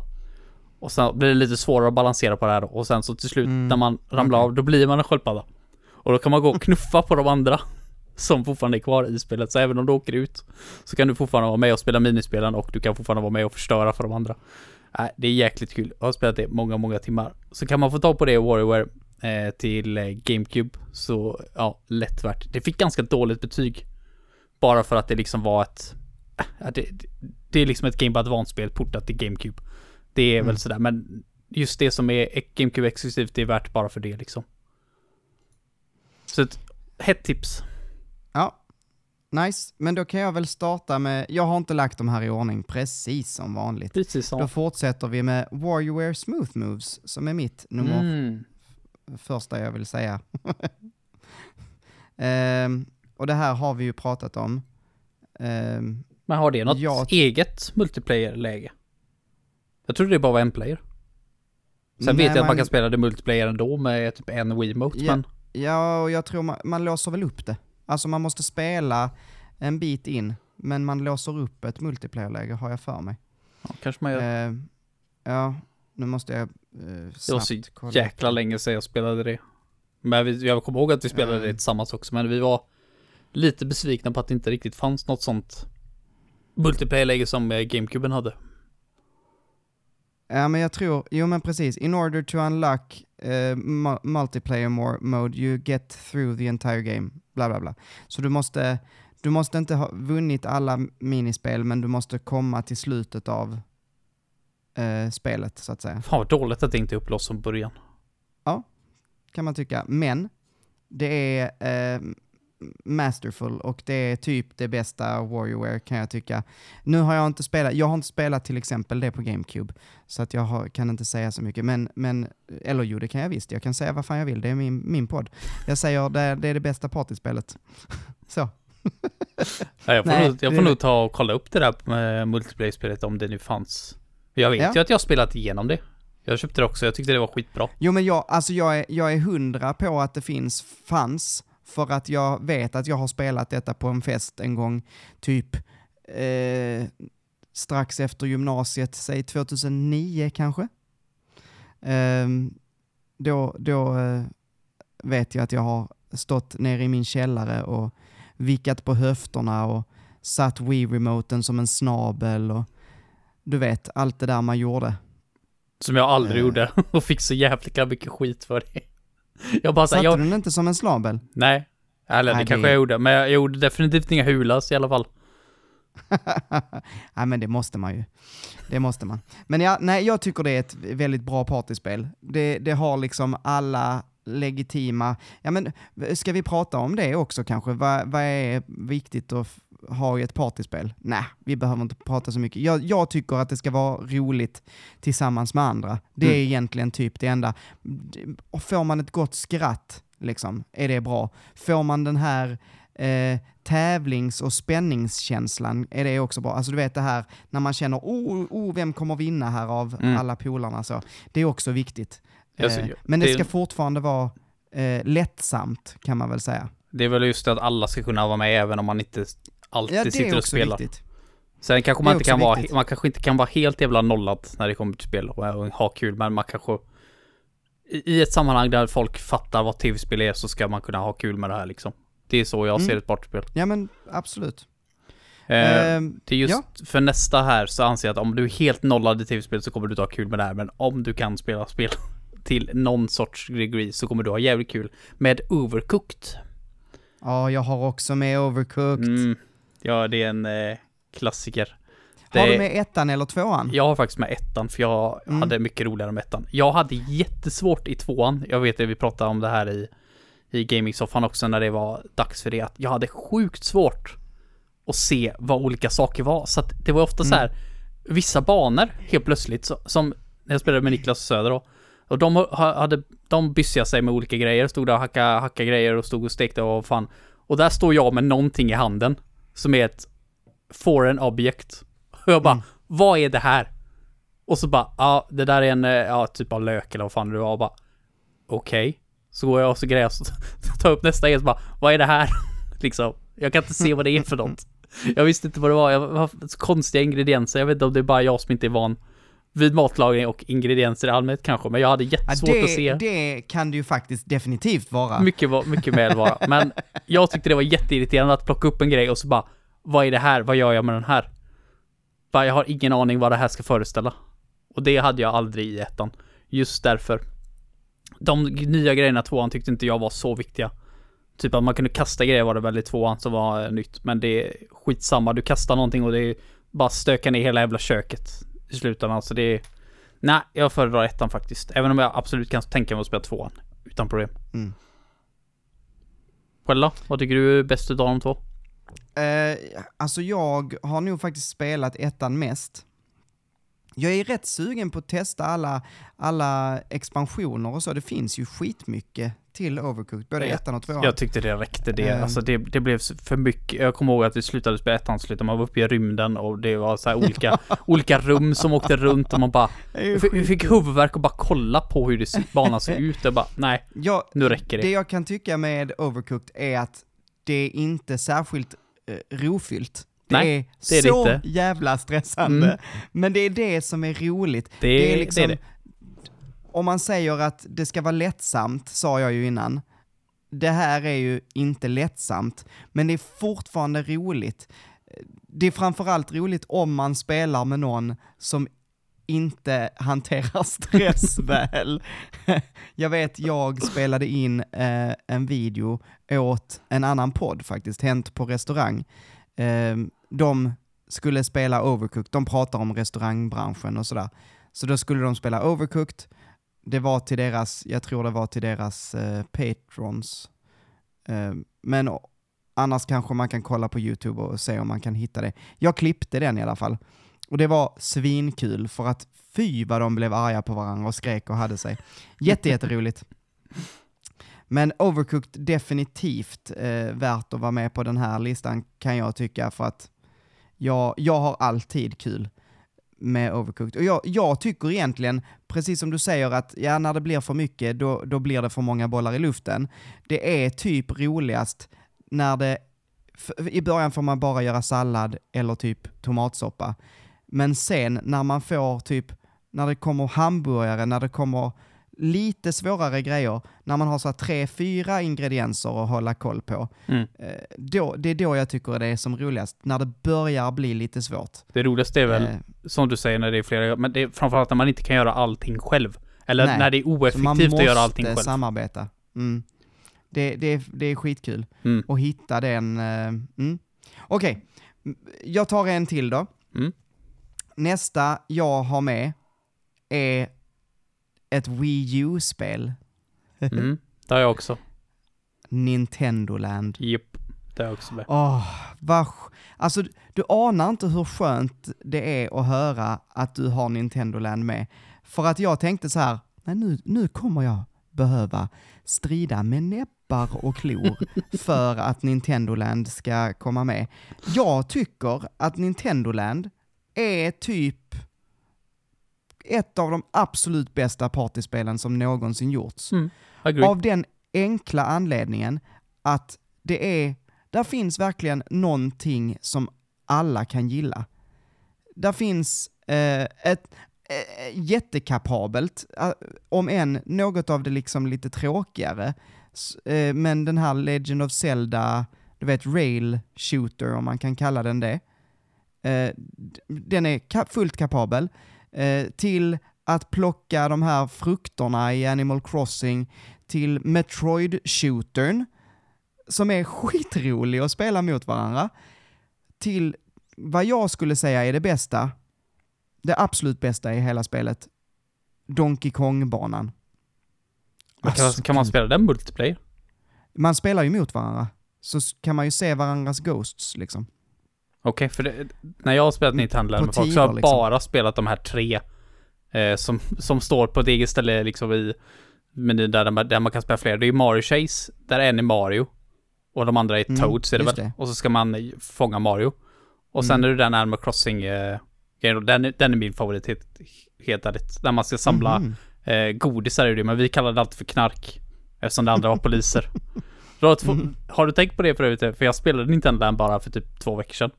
Och sen blir det lite svårare att balansera på det här då. Och sen så till slut Mm, när man ramlar av, då blir man en sköldpadda. Och då kan man gå och knuffa på de andra som fortfarande är kvar i spelet. Så även om du åker ut så kan du fortfarande vara med och spela minispelen och du kan fortfarande vara med och förstöra för de andra. Äh, det är jäkligt kul. Jag har spelat det många, många timmar. Så kan man få tag på det i WarioWare eh, till eh, GameCube så ja, lätt värt. Det fick ganska dåligt betyg. Bara för att det liksom var ett... äh, det, det, är liksom ett Game Advance-spel portat till GameCube. Det är Mm. väl sådär, men just det som är GameCube exklusivt, det är värt bara för det liksom. Så ett hett tips. Ja, nice. Men då kan jag väl starta med, jag har inte lagt de här i ordning precis som vanligt. Precis som. Då fortsätter vi med WarioWare Smooth Moves, som är mitt nummer Mm. första jag vill säga. Ehm, och det här har vi ju pratat om. Ehm, Men har det något Ja. eget multiplayer-läge? Jag trodde det bara var en player. Sen nej, vet jag att man kan spela det multiplayer ändå med typ en Wiimote, Ja. men... Ja, och jag tror man, man låser väl upp det. Alltså man måste spela en bit in, men man låser upp ett multiplayer-läge har jag för mig. Ja, kanske man gör. Ehm, ja, nu måste jag uh, det var snabbt så kolla. jäkla länge sedan jag spelade det. Men vi, jag kommer ihåg att vi spelade Mm. det tillsammans också, men vi var lite besvikna på att det inte riktigt fanns något sånt multiplayer-läge som eh, GameCuben hade. Ja, men jag tror, jo men precis. In order to unlock mu- multiplayer more mode, you get through the entire game. Bla bla bla. Så du måste, du måste inte ha vunnit alla minispel, men du måste komma till slutet av eh, spelet, så att säga. Fan vad dåligt att det inte är upplåst från början. Kan man tycka. Men, det är eh, masterful och det är typ det bästa WarioWare kan jag tycka. Nu har jag inte spelat, jag har inte spelat till exempel det på GameCube, så att jag har, kan inte säga så mycket, men, men, eller jo det kan jag visst, jag kan säga vad fan jag vill, det är min, min podd. Jag säger det, det är det bästa partyspelet. så. Ja, jag får, Nej, nog, jag det- får nog ta och kolla upp det där med multiplayer-spelet om det nu fanns. Jag vet Ja. ju att jag har spelat igenom det. Jag köpte det också, jag tyckte det var skitbra. Jo men jag, alltså jag är, jag är hundra på att det finns, fanns, för att jag vet att jag har spelat detta på en fest en gång, typ eh, strax efter gymnasiet, säg 2009 kanske. Ehm, då då eh, vet jag att jag har stått nere i min källare och vickat på höfterna och satt Wii-remoten som en snabel och du vet, allt det där man gjorde. Som jag aldrig Eh. gjorde och fick så jävla mycket skit för det. Jag bara Satte jag, du den inte som en snabel? nej. Eller Nej, det kanske det- jag gjorde, men jag gjorde definitivt inga hulas i alla fall. nej men det måste man ju. Det måste man. Men ja, nej, jag tycker det är ett väldigt bra partyspel. Det, det har liksom alla legitima, ja men ska vi prata om det också kanske? Vad, vad är viktigt att f- ha i ett partyspel? Nej, vi behöver inte prata så mycket. Jag, jag tycker att det ska vara roligt tillsammans med andra. Det är Mm. egentligen typ det enda. Och får man ett gott skratt, liksom, är det bra. Får man den här Eh, tävlings och spänningskänslan är det också bra. Alltså du vet det här när man känner, oh, oh vem kommer vinna här av Mm. alla polarna så. Det är också viktigt. Eh, men det det- ska fortfarande vara eh, lättsamt kan man väl säga. Det är väl just det att alla ska kunna vara med även om man inte alltid Ja, sitter och spelar. viktigt. Sen kanske man inte kan vara, viktigt. man kanske inte kan vara helt jävla nollad när det kommer till spel och, ha kul, men man kanske i i ett sammanhang där folk fattar vad tv-spel är så ska man kunna ha kul med det här liksom. Det är så jag Mm. ser ett partyspel. Ja men absolut. Eh, Ehm, det är just ja. för nästa här så anser jag att om du är helt nollad i tv-spel så kommer du inte ha kul med det här, men om du kan spela spel till någon sorts degree så kommer du ha jävligt kul med Overcooked. Ja, jag har också med Overcooked. Mm, ja, det är en eh, klassiker. Har Det- du med ettan eller tvåan? Jag har faktiskt med ettan för jag Mm. hade mycket roligare med ettan. Jag hade jättesvårt i tvåan. Jag vet att vi pratade om det här i, i gaming-soffan också när det var dags för det. Att jag hade sjukt svårt att se vad olika saker var. Så att det var ofta så här vissa banor helt plötsligt så, som när jag spelade med Niklas och Söder då. Och de ha- hade, de byssiga sig med olika grejer, stod där och hacka, hacka grejer och stod och stekte och fan. Och där står jag med någonting i handen som är ett foreign object. Och jag bara, Mm. vad är det här? Och så bara, ja, det där är en, eh, ja, typ av lök eller vad fan det var. Och bara, okej. Så går jag och så grejer jag, så tar jag upp nästa en så bara, vad är det här? liksom. Jag kan inte se vad det är för något. Jag visste inte vad det var. Jag så konstiga ingredienser. Jag vet inte om det är bara jag som inte är van vid matlagning och ingredienser i allmänhet kanske. Men jag hade Ja, jättesvårt det, att se. det kan det ju faktiskt definitivt vara. Mycket, mycket väl vara. Men jag tyckte det var jätteirriterande att plocka upp en grej och så bara, vad är det här? Vad gör jag med den här? Bara, jag har ingen aning vad det här ska föreställa. Och det hade jag aldrig i ettan. Just därför. De nya grejerna tvåan tyckte inte jag var så viktiga. Typ att man kunde kasta grejer var det väl i tvåan som var nytt. Men det är skitsamma. Du kastar någonting och det är bara stöka ner hela jävla köket i slutändan. Så det är... Nej, jag föredrar ettan faktiskt. Även om jag absolut kan tänka mig att spela tvåan. Utan problem. Mm. Själv då? Vad tycker du är bäst utav de två? Eh, alltså jag har nog faktiskt spelat ettan mest. Jag är rätt sugen på att testa alla, alla expansioner och så. Det finns ju skitmycket till Overcooked, både Ja, ettan och tvåan. Jag tyckte det räckte det. Ehm. Alltså det, det blev för mycket. Jag kommer ihåg att vi slutade spela ettan slut. Man var uppe i rymden och det var så olika, olika rum som åkte runt och man bara... Det Vi fick, huvudvärk och bara kolla på hur det, banan såg ut. Jag bara, nej, jag, nu räcker det det. jag kan tycka med Overcooked är att det är inte särskilt eh, rofyllt. Det Nej, är, det är det så inte. jävla stressande. Mm. Men det är det som är roligt. Det, det är det, liksom- är det. Om man säger att det ska vara lättsamt, sa jag ju innan. Det här är ju inte lättsamt, men det är fortfarande roligt. Det är framförallt roligt om man spelar med någon som inte hanterar stress väl. Jag vet, jag spelade in eh, en video åt en annan podd faktiskt, Hänt på restaurang. Eh, de skulle spela Overcooked, de pratar om restaurangbranschen och sådär. Så då skulle de spela Overcooked, det var till deras, jag tror det var till deras eh, patrons. Eh, men annars kanske man kan kolla på YouTube och se om man kan hitta det. Jag klippte den i alla fall. Och det var svinkul för att fy vad de blev arga på varandra och skrek och hade sig. Jätte, jätteroligt. Men Overcooked definitivt eh, värt att vara med på den här listan kan jag tycka för att jag, jag har alltid kul med Overcooked. Och jag, jag tycker egentligen, precis som du säger, att ja, när det blir för mycket, då, då blir det för många bollar i luften. Det är typ roligast när det, i början får man bara göra sallad eller typ tomatsoppa. Men sen när man får typ, när det kommer hamburgare, när det kommer lite svårare grejer, när man har så tre, fyra ingredienser att hålla koll på, Mm. eh, då, det är då jag tycker det är som roligast, när det börjar bli lite svårt. Det roligaste är väl, Eh, som du säger, när det är flera, men det är framförallt när man inte kan göra allting själv. Eller Nej, när det är man oeffektivt att göra allting måste själv. samarbeta. Mm. Det, det, är, det är skitkul Mm. att hitta den. eh, Mm. Okej, Mm, jag tar en till då. Mm. Nästa jag har med är ett Wii U-spel, Mm. Det har jag också. Nintendo Land. Japp. Det har jag också med. Åh, vad... sk- Alltså, du anar inte hur skönt det är att höra att du har Nintendo Land med. För att jag tänkte så här, nej nu, nu kommer jag, behöva strida med näbbar och klor för att Nintendo Land ska komma med. Jag tycker att Nintendo Land är typ ett av de absolut bästa partyspelen som någonsin gjorts. Mm. Av den enkla anledningen att det är, där finns verkligen någonting som alla kan gilla. Där finns eh, ett eh, jättekapabelt, eh, om än något av det liksom lite tråkigare, eh, men den här Legend of Zelda, du vet rail shooter om man kan kalla den det. Eh, den är ka- fullt kapabel till att plocka de här frukterna i Animal Crossing till Metroid-shootern, som är skitrolig att spela mot varandra, till vad jag skulle säga är det bästa, det absolut bästa i hela spelet, Donkey Kong-banan. Alltså, kan man spela den multiplayer? man spelar ju mot varandra, så kan man ju se varandras ghosts liksom. Okej, för det, när jag har spelat Nintendo med folk så har jag liksom. bara spelat de här tre eh, som, som står på ett eget ställe liksom i menyn där, där man kan spela fler. Det är Mario Chase, där en är Mario. Och de andra är Mm, Toads är det väl? det. Och så ska man fånga Mario. Och sen Mm. är det den Animal Crossing eh, den, den är min favorit helt, helt ärligt. Där man ska samla Mhm. eh, godisar är det men vi kallar det alltid för knark. Eftersom det andra var poliser. Du har, två, Mm. har du tänkt på det förut? För jag spelade Nintendo Land bara för typ två veckor sedan.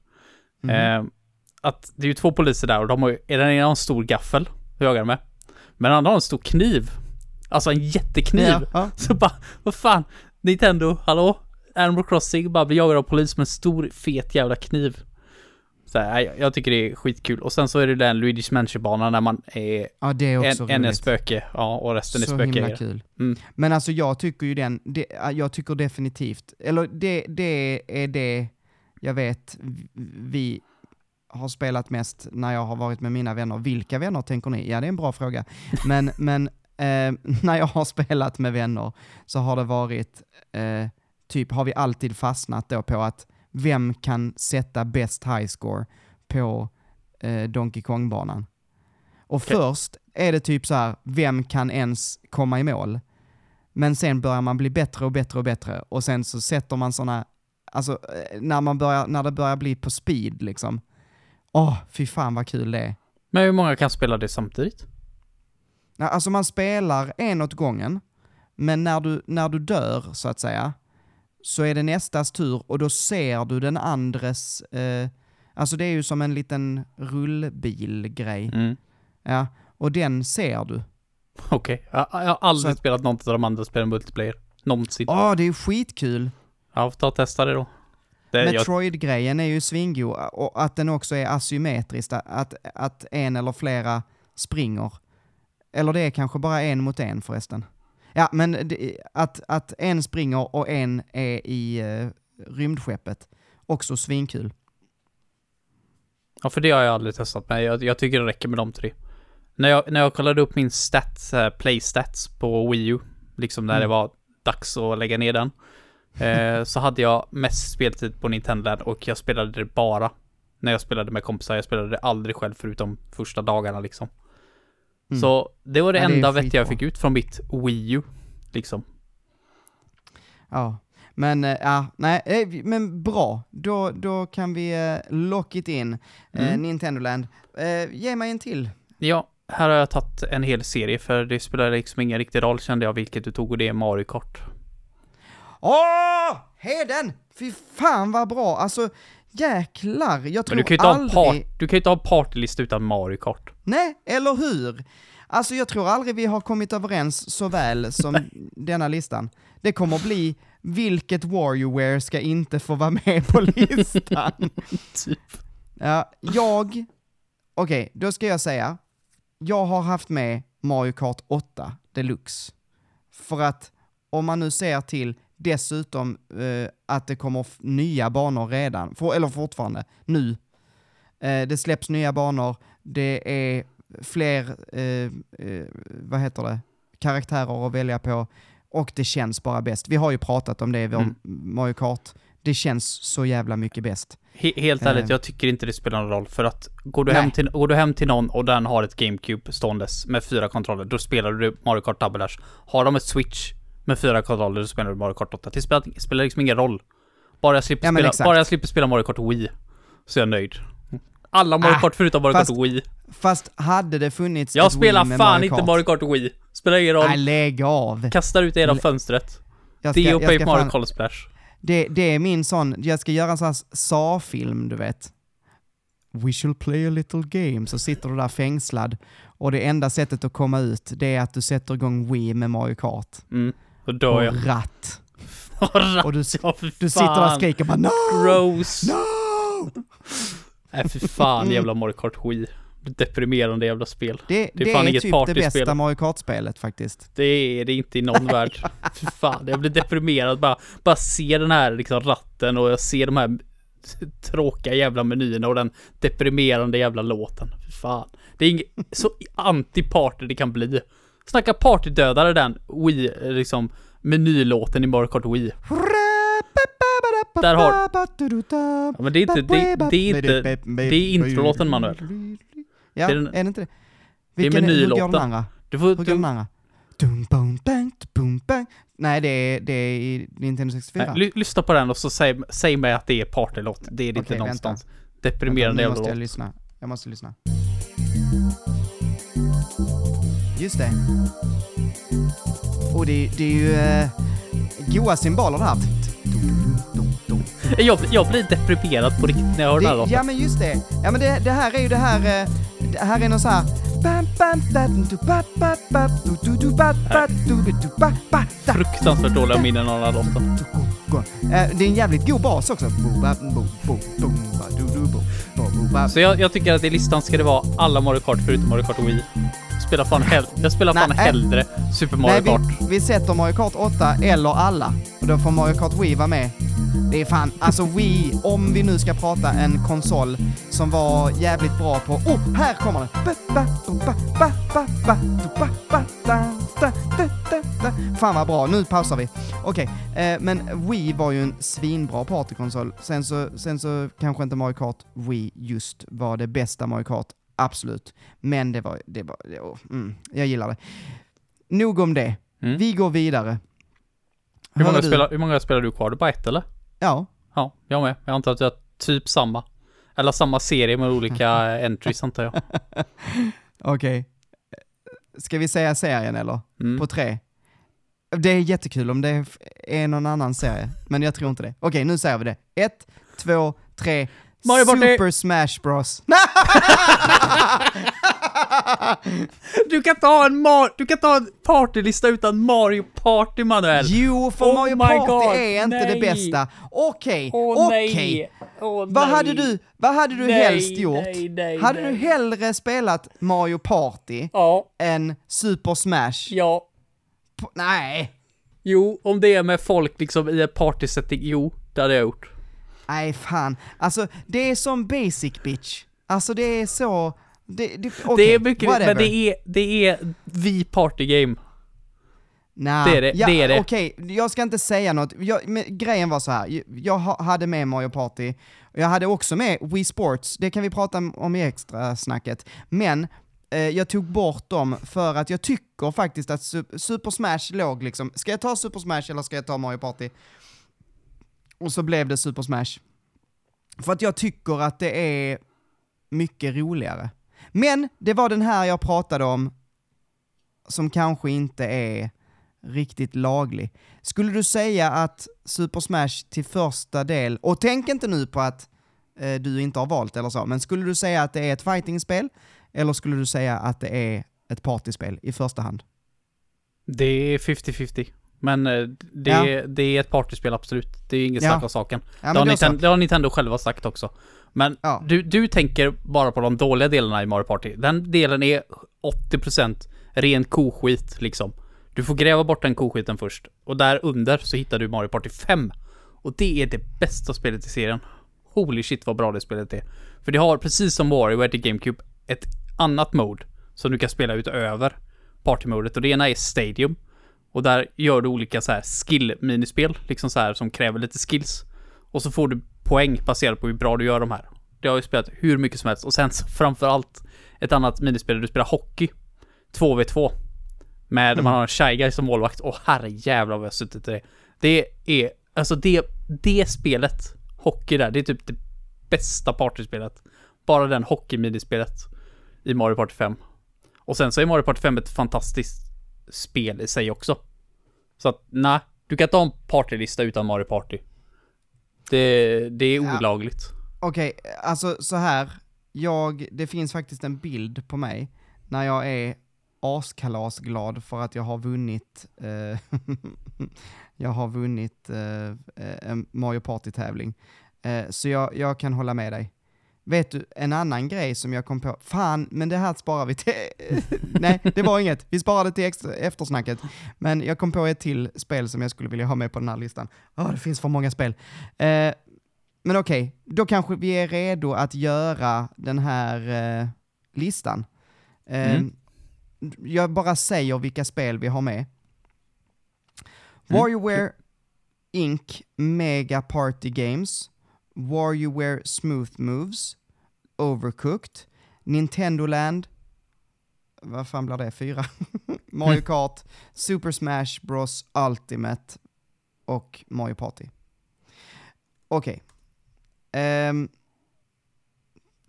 Mhm. Eh, att det är ju två poliser där och de har ju, den ena har en stor gaffel, jagar de med. Men den andra har en stor kniv. Alltså en jättekniv. Ja, ja. Så bara, vad fan, Nintendo, hallå? Animal Crossing bara blir jagad av polis med en stor fet jävla kniv. Så här, jag, jag tycker det är skitkul. Och sen så är det den Luigi's Mansion-banan där man är ja, det är också en, en är spöke, ja, och resten är Så himla spöke. kul. Mm. Men alltså jag tycker ju den, det, jag tycker definitivt, eller det, det är det jag vet vi har spelat mest när jag har varit med mina vänner. Vilka vänner tänker ni? Ja, det är en bra fråga. Men, men eh, när jag har spelat med vänner så har det varit, eh, typ har vi alltid fastnat då på att vem kan sätta bäst high score på eh, Donkey Kong-banan? Och Okej. först är det typ så här, vem kan ens komma i mål? Men sen börjar man bli bättre och bättre och bättre och sen så sätter man såna, alltså eh, när, man börjar, när det börjar bli på speed liksom. Åh, fy fan vad kul det är. Men hur många kan spela det samtidigt? Ja, Alltså man spelar en åt gången, men när du, när du dör så att säga, så är det nästas tur och då ser du den andres, eh, alltså det är ju som en liten rullbilgrej. Mm. Ja, och den ser du. Okej, jag, jag har aldrig Så spelat något av de andra spelen multiplayer. Någonsin. Åh, det är skitkul. Får ta och testa det då. Det, Metroid-grejen är ju svingod, och att den också är asymmetrisk, att, att en eller flera springer. Eller det är kanske bara en mot en förresten. Ja, men det, att, att en springer och en är i uh, rymdskeppet, också svinkul. ja, för det har jag aldrig testat, men jag, jag tycker det räcker med de tre. När jag, när jag kollade upp min stats, eh, playstats på Wii U, liksom när Mm. det var dags att lägga ner den, eh, så hade jag mest speltid på Nintendo Land och jag spelade det bara när jag spelade med kompisar. Jag spelade det aldrig själv förutom första dagarna liksom. Mm. Så det var det Ja, enda vettiga jag fick ut från mitt Wii U, liksom. Ja, men eh, ja, nej, eh, men bra. Då, då kan vi lock it in. Eh, Mm. Nintendo Land. Eh, ge mig en till. Ja, här har jag tagit en hel serie för det spelar liksom ingen riktig roll kände jag vilket du tog och det är Mario Kart. Åh! Heden! Fy fan vad bra! Alltså, jäklar. Jag tror Men du kan ju inte ha aldrig... part, du kan ju inte ha en partylista utan Mario Kart. Nej, eller hur? Alltså jag tror aldrig vi har kommit överens så väl som denna listan. Det kommer bli vilket WarioWare ska inte få vara med på listan. Typ. Ja, jag... Okej, då ska jag säga. Jag har haft med Mario Kart 8 Deluxe. För att om man nu ser till dessutom eh, att det kommer nya banor redan, for, eller fortfarande, nu. Eh, det släpps nya banor, det är fler, eh, eh, vad heter det, karaktärer att välja på och det känns bara bäst. Vi har ju pratat om det, vi har Mm. Mario Kart Det känns så jävla mycket bäst. He helt ärligt, Eh. jag tycker inte det spelar någon roll. För att går du, Nej. hem till, går du hem till någon och den har ett GameCube ståendes med fyra kontroller, då spelar du Mario Kart Double Dash. Har de ett Switch med fyra kontroller, då spelar du Mario Kart 8. Det spelar, spelar liksom ingen roll. Bara jag, slipper Ja, spela, exakt. bara jag slipper spela Mario Kart Wii, så är jag nöjd. Alla Mario Ah, Kart förutom Mario fast Kart Wii. Fast hade det funnits Jag Wii spelar med fan Mario inte Mario Kart Wii. Spelar ingen roll. Nej, lägg av. Kastar ut det genom fönstret. Jag ska, ska Mario fan, Kart Splash. det, det är min sån, jag ska göra en sån här SA-film, du vet. We shall play a little game, så sitter du där fängslad och det enda sättet att komma ut, det är att du sätter igång Wii med Mario Kart. Mm. Då dör och jag. ratt. Och Och du, Ja, du sitter där och skriker bara no! Gross. No! Nej för fan Mm. jävla Mario Kart Wii. Deprimerande jävla spel. Det, Det är det fan är inget typ det bästa Mario Kart-spelet faktiskt. Det är det inte i någon värld. För fan, jag blir deprimerad bara, bara se den här liksom ratten och jag ser de här tråkiga jävla menyerna och den deprimerande jävla låten. För fan. Det är inget, så anti-party det kan bli. Snacka partydödare den Wii, liksom menylåten i Mario Kart Wii. Där har- Ja, men det är inte, det, det är inte, det är introlåten Manuel. Ja, Det är den- är det inte det? det är Vilken hur går menylåten. den andra? Du får, Hur går den andra? Dum, bum, bang, bum, bang. Nej, det är, det är i Nintendo 64. nej, ly, lyssna på den och så säg, säg mig att det är partylåt. Det är det inte någonstans. Vänta, Deprimerande jävla måste jag låt. lyssna. Jag måste lyssna. Just det. Och det, det är ju eh, goa symboler det här. Jag, jag blir deprimerad på riktigt när jag hör den här Det, låten. ja men just det. Ja men det, det här är ju det här, eh, det här är någon så här... Fruktansvärt dåliga minnen av den här låten. Eh, Det är en jävligt god bas också. Så jag, jag tycker att i listan ska det vara alla Mario Kart förutom Mario Kart Wii. Spelar fan hell jag spelar fan Nej. hellre Super Mario Nej, Kart. vi, vi sätter Mario Kart 8 eller alla. Och då får Mario Kart Wii vara med. Det är fan, alltså Wii, om vi nu ska prata en konsol som var jävligt bra på... Oh, här kommer den! Fan vad bra, nu pausar vi. Okej, eh, men Wii var ju en svinbra partykonsol. Sen så, sen så kanske inte Mario Kart Wii just var det bästa Mario Kart, absolut. Men det var, det var, det, oh, mm, jag gillar det. Nog om det. Mm. Vi går vidare. Hur, många du? spelar, hur många spelar du kvar? Du bara ett eller? Ja. Ja, jag med. Jag antar att jag har typ samma. Eller samma serie med olika entries antar jag. Okej. Ska vi säga serien eller? Mm. På tre? Det är jättekul om det är någon annan serie, men jag tror inte det. Okej, nu säger vi det. Ett, två, tre. Mario Party! Super Smash Bros. Du kan ha en Mar du kan inte ha en partylista utan Mario Party Manuel! Jo, för Oh Mario Party God, är inte nej. det bästa. Okej, Åh okej. nej! Åh Vad nej. hade du, vad hade du Nej, helst gjort? nej, nej, hade du hellre spelat Mario Party Ja, än Super Smash? ja. P- Nej. Jo, om det är med folk liksom i en partysetting, jo, det hade jag gjort. Nej, fan. Alltså, det är som basic bitch. Alltså det är så... Det, det, okej, det är mycket, whatever. men det är, det är vi partygame. Nah, det är det, ja, det är det. Okej, jag ska inte säga något. Jag, men, grejen var så här. jag ha, hade med Mario Party, jag hade också med Wii Sports, det kan vi prata om- i extra snacket. Men eh, jag tog bort dem för att jag tycker faktiskt att Su- Super Smash låg liksom, ska jag ta Super Smash eller ska jag ta Mario Party? Och så blev det Super Smash. För att jag tycker att det är mycket roligare. Men det var den här jag pratade om, som kanske inte är riktigt laglig. Skulle du säga att Super Smash till första del, och tänk inte nu på att eh, du inte har valt eller så, men skulle du säga att det är ett fightingspel, eller skulle du säga att det är ett partyspel i första hand? Det är 50-50. Men eh, det, Ja. är, det är ett partyspel absolut. Det är inget Ja. snack om saken. Ja, det, har så. Nintendo, det har Nintendo själva sagt också. Men Ja. du, du tänker bara på de dåliga delarna i Mario Party. Den delen är 80% ren koskit liksom. Du får gräva bort den koskiten först. Och där under så hittar du Mario Party 5. Och det är det bästa spelet i serien. Holy shit vad bra det spelet är. För det har, precis som WarioWare till GameCube, ett annat mode som du kan spela utöver partymodet. Och det ena är Stadium. Och där gör du olika så här skill-minispel, liksom så här som kräver lite skills. Och så får du poäng baserat på hur bra du gör de här. Det har jag ju spelat hur mycket som helst. Och sen så framförallt ett annat minispel där du spelar hockey. 2v2. Med Mm. man har en shy guy som målvakt. Åh herrejävlar vad jag har suttit i det. Det är, alltså det, det spelet, hockey där, det är typ det bästa partyspelet. Bara den hockey-minispelet i Mario Party 5. Och sen så är Mario Party 5 ett fantastiskt spel i sig också. Så att, nej, du kan inte ha en partylista utan Mario Party. Det, det är Ja. olagligt. Okej, alltså så här. Jag, det finns faktiskt en bild på mig när jag är askalasglad för att jag har vunnit, eh, jag har vunnit eh, eh, en Mario Party-tävling. Eh, så jag, jag kan hålla med dig. Vet du, en annan grej som jag kom på, fan, men det här sparar vi till, nej, det var inget, vi sparar det till extra, eftersnacket. Men jag kom på ett till spel som jag skulle vilja ha med på den här listan. Ja, det finns för många spel. Eh, men okej, då kanske vi är redo att göra den här eh, listan. Eh, Mm. Jag bara säger vilka spel vi har med. Mm. WarioWare Inc. Mega Party Games, WarioWare Smooth Moves, Overcooked, Nintendo Land, vad fan blir det, fyra? Mario Kart, Super Smash Bros Ultimate och Mario Party. Okej. Ehm,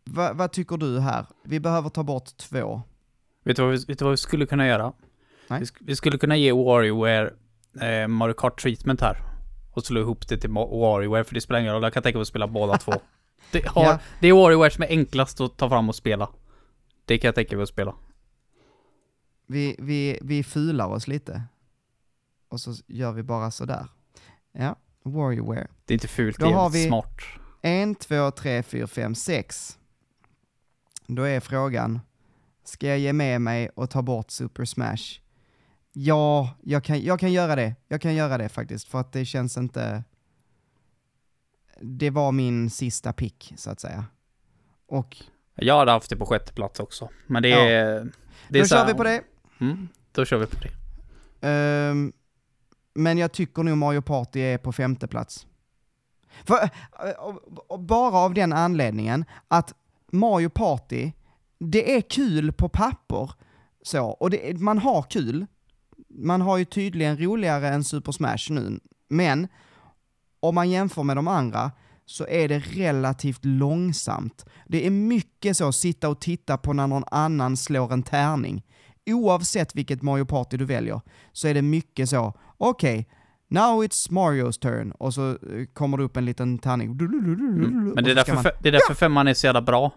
vad- vad tycker du här? Vi behöver ta bort två. Vet du vad vi, vet du vad vi skulle kunna göra? Vi, sk- vi skulle kunna ge WarioWare eh, Mario Kart Treatment här. Och slå ihop det till WarioWare, för det spelar ingen roll. Jag kan tänka mig att spela båda två. Det, har, Ja. det är WarioWare som är enklast att ta fram och spela. Det kan jag tänka mig att spela. Vi, vi, vi fular oss lite. Och så gör vi bara sådär. Ja, WarioWare. Det är inte fult, Då det är har vi- smart. En, två, tre, fyra, fem, sex. Då är frågan, ska jag ge med mig och ta bort Super Smash? Ja, jag kan, jag kan göra det. Jag kan göra det faktiskt, för att det känns inte... Det var min sista pick, så att säga. Och Jag hade haft det på sjätte plats också. Men det Ja. är... Det är då så kör här- vi på det. Mm, då kör vi på det. Ehm, men jag tycker nog Mario Party är på femte plats. För, eh, bara av den anledningen att Mario Party, det är kul på papper, så, och det, man har kul. Man har ju tydligen roligare än Super Smash nu, men om man jämför med de andra så är det relativt långsamt. Det är mycket så, sitta och titta på när någon annan slår en tärning. Oavsett vilket Mario Party du väljer, så är det mycket så, okej, now it's Marios turn, och så eh, kommer det upp en liten tärning. Mm. Men det är, därför, man- det är därför femman är så jävla bra.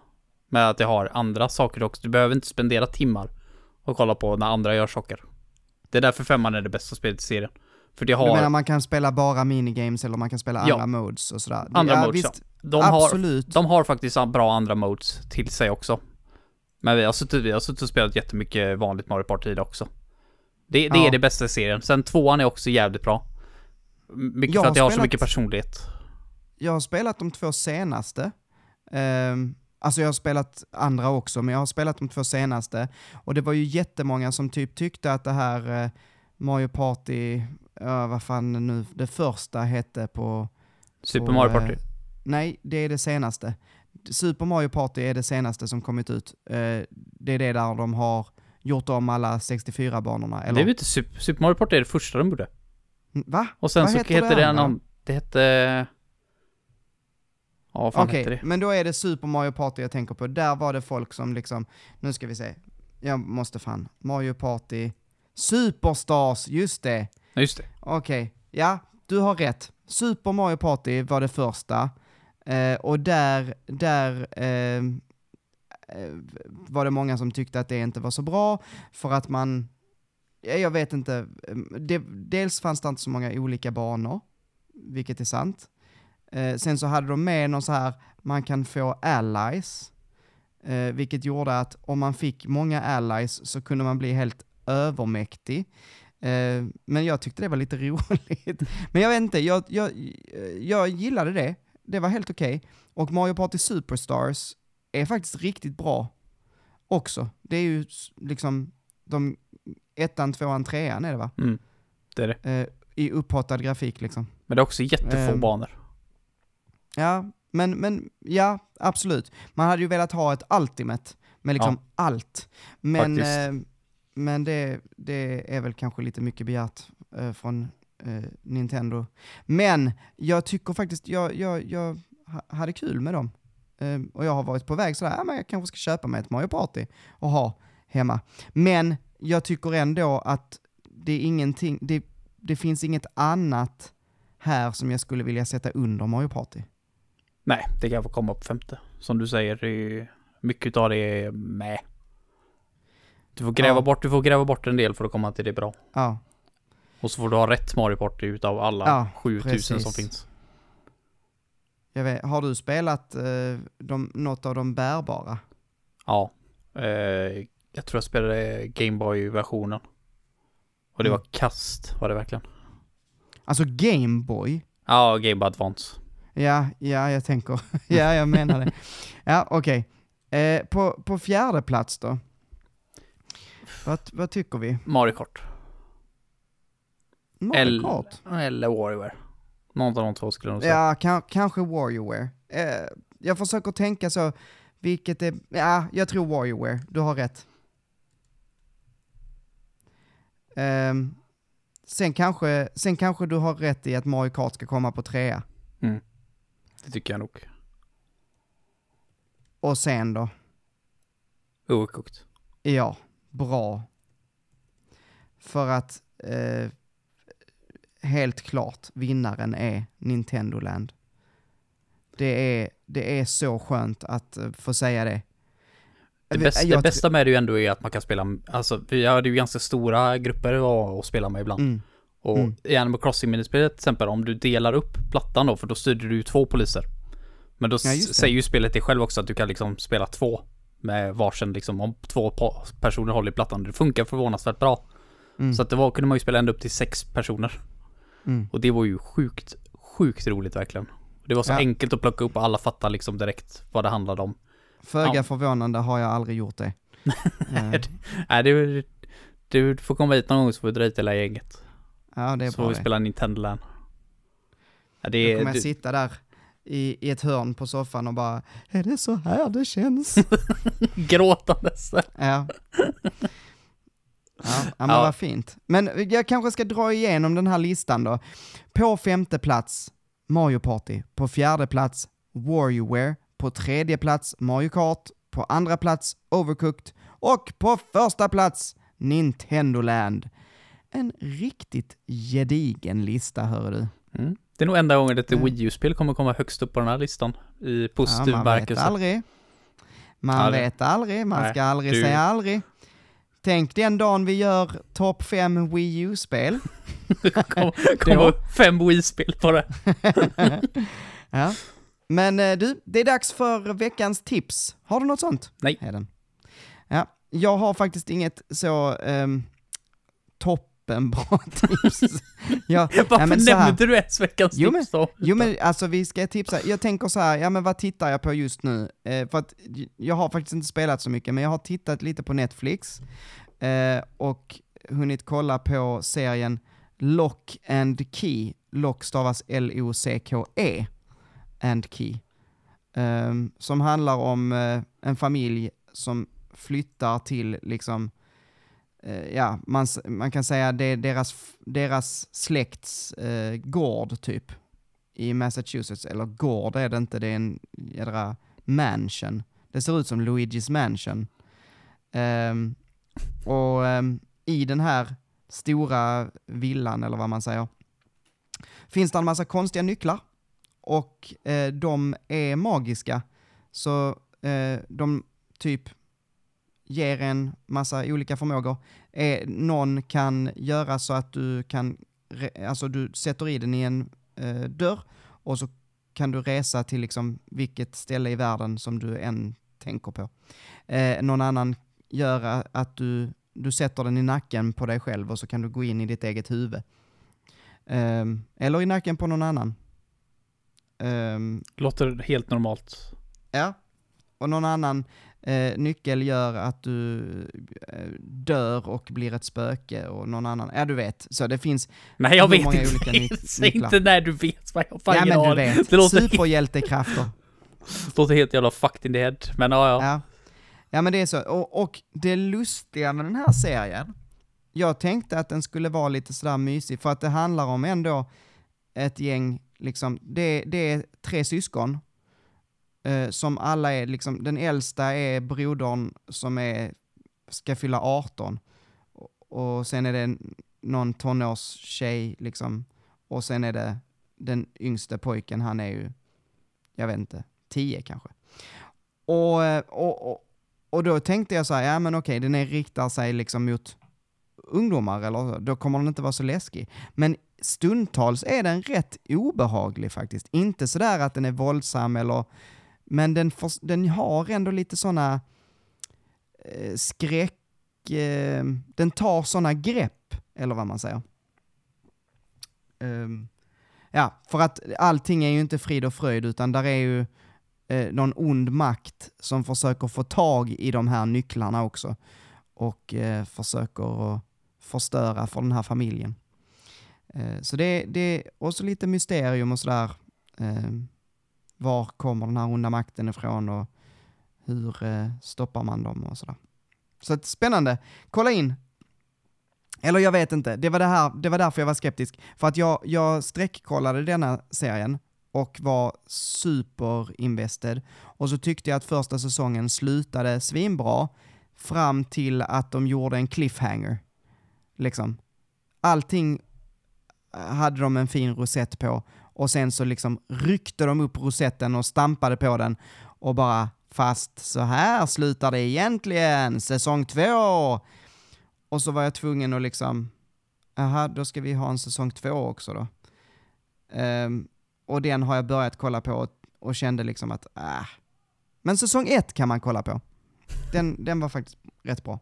Med att det har andra saker också. Du behöver inte spendera timmar och kolla på när andra gör saker. Det är därför femman är det bästa spelet i serien. För det Du menar har man kan spela bara minigames eller man kan spela Ja. andra modes och sådär? andra ja, modes. visst, ja. De har, absolut. de har faktiskt bra andra modes till sig också. Men vi har suttit, vi har suttit och spelat jättemycket vanligt Mario Party också. Det, det Ja. är det bästa i serien. Sen tvåan är också jävligt bra. Mycket Jag för att det har har så spelat- mycket personlighet. Jag har spelat de två senaste. Ehm, alltså jag har spelat andra också, men jag har spelat de två senaste. Och det var ju jättemånga som typ tyckte att det här eh, Mario Party, ja vad fan nu, det första hette på... Super på, Mario eh, Party. nej, det är det senaste. Super Mario Party är det senaste som kommit ut. Eh, det är det där de har gjort om alla 64-banorna. Det är väl inte Super, Super Mario Party är det första de gjorde. Va? Och sen Vad så heter heter det det någon, det hette... Ja, vad fan Okej, hette det? men då är det Super Mario Party jag tänker på. Där var det folk som liksom, nu ska vi se, jag måste fan, Mario Party, Superstars, just det. Ja, just det. Okej, ja, du har rätt. Super Mario Party var det första, eh, och där, där eh, eh, var det många som tyckte att det inte var så bra, för att man, ja, jag vet inte, eh, det, dels fanns det inte så många olika banor, vilket är sant. Eh, sen så hade de med någon så här, man kan få allies, eh, vilket gjorde att om man fick många allies så kunde man bli helt övermäktig. Eh, men jag tyckte det var lite roligt. Men jag vet inte, jag, jag, jag gillade det. Det var helt okej. Och Mario Party Superstars är faktiskt riktigt bra också. Det är ju liksom de ettan, tvåan, trean är det va? Mm. Det är det. Eh, I upphottad grafik liksom. Men det är också jättefå Ehm. banor. Ja, men, men ja, absolut. Man hade ju velat ha ett Ultimate med liksom allt. Men, eh, men det, det är väl kanske lite mycket begärt eh, från eh, Nintendo. Men jag tycker faktiskt, jag, jag, jag ha- hade kul med dem. Eh, och jag har varit på väg sådär, ja, men jag kanske ska köpa mig ett Mario Party och ha hemma. Men jag tycker ändå att det är ingenting, det, det finns inget annat här som jag skulle vilja sätta under Mario Party. Nej, det kan få komma på femte. Som du säger, är, mycket av det är med. Du får gräva Ja. bort, du får gräva bort en del för att komma till det bra. Ja, Och så får du ha rätt Mario Party utav alla Ja, 7000 som precis. finns. jag vet, har du spelat eh, de, något av de bärbara? Ja. Eh, jag tror jag spelade Gameboy-versionen. Och det Mm. var kast, var det verkligen. Alltså Gameboy? Ja, Game Boy Advance. Ja, ja, jag tänker, ja, jag menar det. Ja, okej. Eh, på, på fjärde plats då? Vad, vad tycker vi? Mario Kart. Mario Eller- Kart? Eller WarioWare. Någon av de två skulle jag nog säga. Ja, kan, kanske WarioWare. Eh, jag försöker tänka så, vilket är, ja, jag tror WarioWare, du har rätt. Ehm, sen, kanske, sen kanske du har rätt i att Mario Kart ska komma på trea. Det tycker jag nog. Och sen då? Overcooked. Ja, bra. För att eh, helt klart vinnaren är Nintendo Land. Det är, det är så skönt att eh, få säga det. Det, jag det bästa med det ju ändå är att man kan spela, alltså vi hade ju ganska stora grupper att spela med ibland. Mm, Och Mm. i Animal Crossing-minispelet till exempel, om du delar upp plattan då, för då styrde du ju två poliser. Men då Ja, säger ju spelet det själv också att du kan liksom spela två med varsin liksom, om två personer håller i plattan. Det funkar förvånansvärt bra. mm, Så att det var, kunde man ju spela ända upp till sex personer. mm. Och det var ju sjukt, sjukt roligt verkligen. Det var så Ja. enkelt att plocka upp och alla fattar liksom direkt vad det handlade om. Föga Ja. förvånande har jag aldrig gjort det. Eh, Nej, du, du får komma hit någon gång så får vi dra hit hela gänget. Ja, det är så bra vi det. spela Nintendo Land. Ja, det är, kommer jag du, sitta där i, i ett hörn på soffan och bara, är det så här det känns? gråtandes. Ja. Ja, men Ja. vad fint. Men jag kanske ska dra igenom den här listan då. På femte plats, Mario Party. På fjärde plats, WarioWare. På tredje plats, Mario Kart. På andra plats, Overcooked. Och på första plats, Nintendo Land. En riktigt gedigen lista, hör du. Mm. Det är nog enda gången ett Ja. Wii U-spel kommer komma högst upp på den här listan. I positiv ja, man vet aldrig. Man det- vet aldrig, man Nej, ska aldrig du- säga aldrig. Tänk den dagen vi gör topp fem Wii U-spel. Kom, kom fem Wii-spel på det. ja. Men eh, du, det är dags för veckans tips. Har du något sånt? Nej. Heden? Ja, jag har faktiskt inget så um, toppenbra tips. jag, Varför men så här- nämnde du ens veckans Jo, tips då? Jo men alltså vi ska tipsa, jag tänker så här, ja men vad tittar jag på just nu? Eh, för att jag har faktiskt inte spelat så mycket, men jag har tittat lite på Netflix eh, och hunnit kolla på serien Lock and Key. Lock stavas L-O-C-K-E, and Key. Ehm, som handlar om eh, en familj som flyttar till liksom Eh, ja, man, man kan säga det är deras, deras släkts eh, gård typ i Massachusetts, eller gård är det inte, det är en jädra mansion. Det ser ut som Luigi's mansion. Ehm, och ehm, i den här stora villan, eller vad man säger, finns det en massa konstiga nycklar och eh, de är magiska. Så eh, de typ ger en massa olika förmågor. Eh, någon kan göra så att du kan, alltså du sätter i den i en eh, dörr och så kan du resa till liksom vilket ställe i världen som du än tänker på. Eh, någon annan gör att du, du sätter den i nacken på dig själv och så kan du gå in i ditt eget huvud. Ehm, eller i nacken på någon annan. Ehm, Låter helt normalt. Ja. Och någon annan eh, nyckel gör att du eh, dör och blir ett spöke och någon annan, ja du vet. Så det finns Nej, jag vet många inte. olika ny- nycklar. inte när du vet vad jag fan Ja men du vet, Det låter, superhjältekrafter. det låter helt jävla fucked in the head. Men ja, ja. Ja. ja, men det är så. Och, och det lustiga med den här serien, jag tänkte att den skulle vara lite sådär mysig, för att det handlar om ändå ett gäng, liksom, det, det är tre syskon, eh, som alla är, liksom, den äldsta är brodern som är, ska fylla 18, och, sen är det någon tonårstjej, liksom, och sen är det den yngste pojken, han är ju, jag vet inte, 10 kanske. Och, eh, och, och, och då tänkte jag så här, ja men okej, den är riktar sig liksom mot ungdomar, eller så, då kommer den inte vara så läskig. Men stundtals är den rätt obehaglig faktiskt. Inte sådär att den är våldsam eller, men den, får, den har ändå lite sådana eh, skräck, eh, den tar sådana grepp, eller vad man säger. Um, ja, för att allting är ju inte frid och fröjd, utan där är ju eh, någon ond makt som försöker få tag i de här nycklarna också och eh, försöker att förstöra för den här familjen. Eh, så det, det är också lite mysterium och sådär. Eh, var kommer den här onda makten ifrån och hur eh, stoppar man dem och sådär. Så att, spännande. Kolla in. Eller jag vet inte, det var, det, här, det var därför jag var skeptisk. För att jag, jag sträckkollade denna serien och var superinvested. Och så tyckte jag att första säsongen slutade svinbra fram till att de gjorde en cliffhanger. Liksom. Allting hade de en fin rosett på och sen så liksom ryckte de upp rosetten och stampade på den och bara fast så här slutar det egentligen, säsong två. Och så var jag tvungen att liksom, aha, då ska vi ha en säsong två också då. Ehm, och den har jag börjat kolla på och, och kände liksom att, äh. Men säsong ett kan man kolla på. Den, den var faktiskt rätt bra.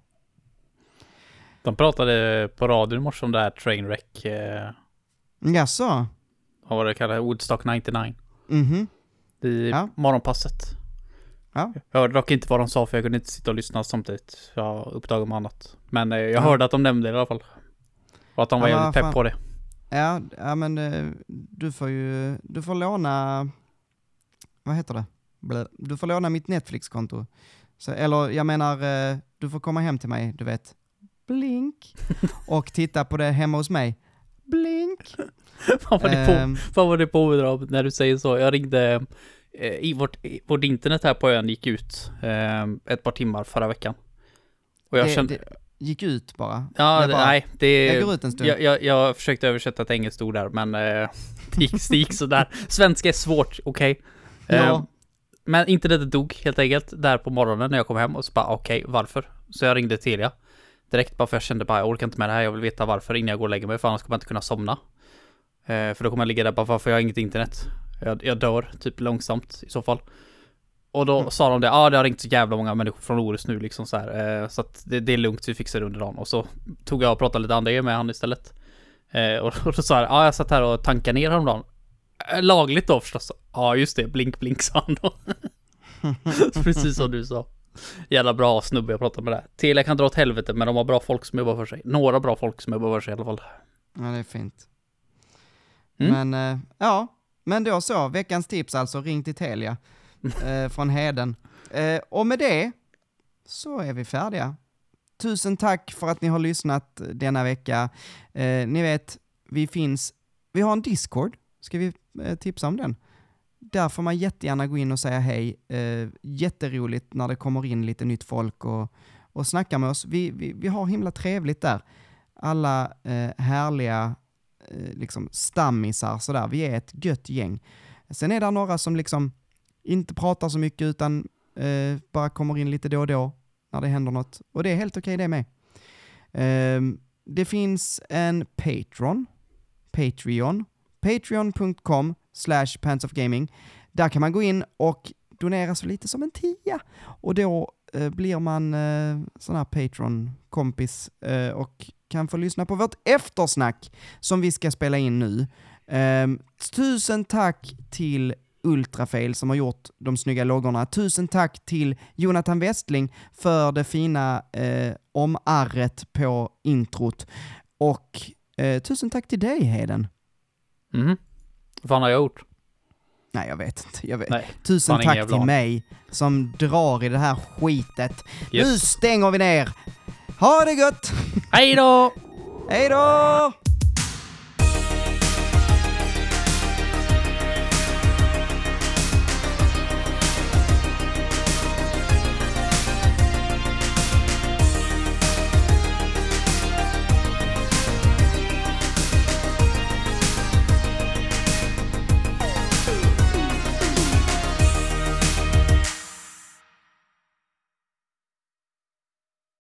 De pratade på radion i morse om det här Trainwreck, eh, Jaså? Vad var det kallade, Woodstock 99. Mhm. I Ja. morgonpasset. Ja. Jag hörde dock inte vad de sa för jag kunde inte sitta och lyssna samtidigt. Jag uppdagade med annat. Men eh, jag Ja. hörde att de nämnde det i alla fall. Och att de var Ja, jävligt pepp på det. Ja, ja men eh, du får ju, du får låna, vad heter det? Du får låna mitt Netflix-konto. Så, eller jag menar, eh, du får komma hem till mig, du vet, blink, och titta på det hemma hos mig, blink. Vad var det på? Vad var det på när du säger så? Jag ringde eh, i vårt, i vårt internet här på ön gick ut eh, ett par timmar förra veckan. Och jag det, kände, det gick ut bara. ja, det, bara- nej, det... Jag går ut en stund. Jag, jag, jag försökte översätta ett engelskt ord där, men eh, det gick, det gick sådär. Svenska är svårt, okej. Ja. Eh, men internetet dog helt enkelt där på morgonen när jag kom hem och så bara okej, varför? Så jag ringde Telia direkt bara för jag kände bara jag orkar inte med det här, jag vill veta varför innan jag går och lägger mig för annars kommer jag inte kunna somna. Eh, för då kommer jag ligga där bara varför jag har inget internet. Jag, jag dör typ långsamt i så fall. Och då Mm. sa de det, ja ah, det har ringt så jävla många människor från Orust nu liksom så här. Eh, så att det, det är lugnt, vi fixar det under dagen. Och så tog jag och pratade lite andra grejer med han istället. Eh, och, och då sa han, ja ah, jag satt här och tankade ner häromdagen. Eh, Lagligt då förstås. Ja just det, blink blink sa han då. Precis som du sa. Jävla bra snubbe jag pratade med där. Telia kan dra åt helvete men de har bra folk som jobbar för sig. Några bra folk som jobbar för sig i alla fall. Ja, det är fint. Mm. Men, eh, ja, men då så, veckans tips alltså, ring till Telia eh, från Heden. Eh, och med det så är vi färdiga. Tusen tack för att ni har lyssnat denna vecka. Eh, ni vet, vi finns, vi har en Discord, ska vi eh, tipsa om den? Där får man jättegärna gå in och säga hej. Eh, jätteroligt när det kommer in lite nytt folk och, och snacka med oss. Vi, vi, vi har himla trevligt där. Alla eh, härliga eh, liksom stammisar sådär. Vi är ett gött gäng. Sen är det några som liksom inte pratar så mycket utan eh, bara kommer in lite då och då när det händer något. Och det är helt okej det med. Eh, det finns en Patreon, Patreon, patreon.com slash Pants of Gaming. Där kan man gå in och donera så lite som en tia. Och då eh, blir man eh, sån här Patreon-kompis eh, och kan få lyssna på vårt eftersnack som vi ska spela in nu. Ehm, tusen tack till Ultrafail som har gjort de snygga loggorna. Tusen tack till Jonathan Westling för det fina eh, omarret på introt. Och eh, tusen tack till dig Heden. Mm. Vad fan har jag gjort? Nej, jag vet inte. Jag vet. Nej. Tusen tack till mig som drar i det här skitet. Nu Yes. stänger vi ner. Ha det gött! Hej då! Hej då!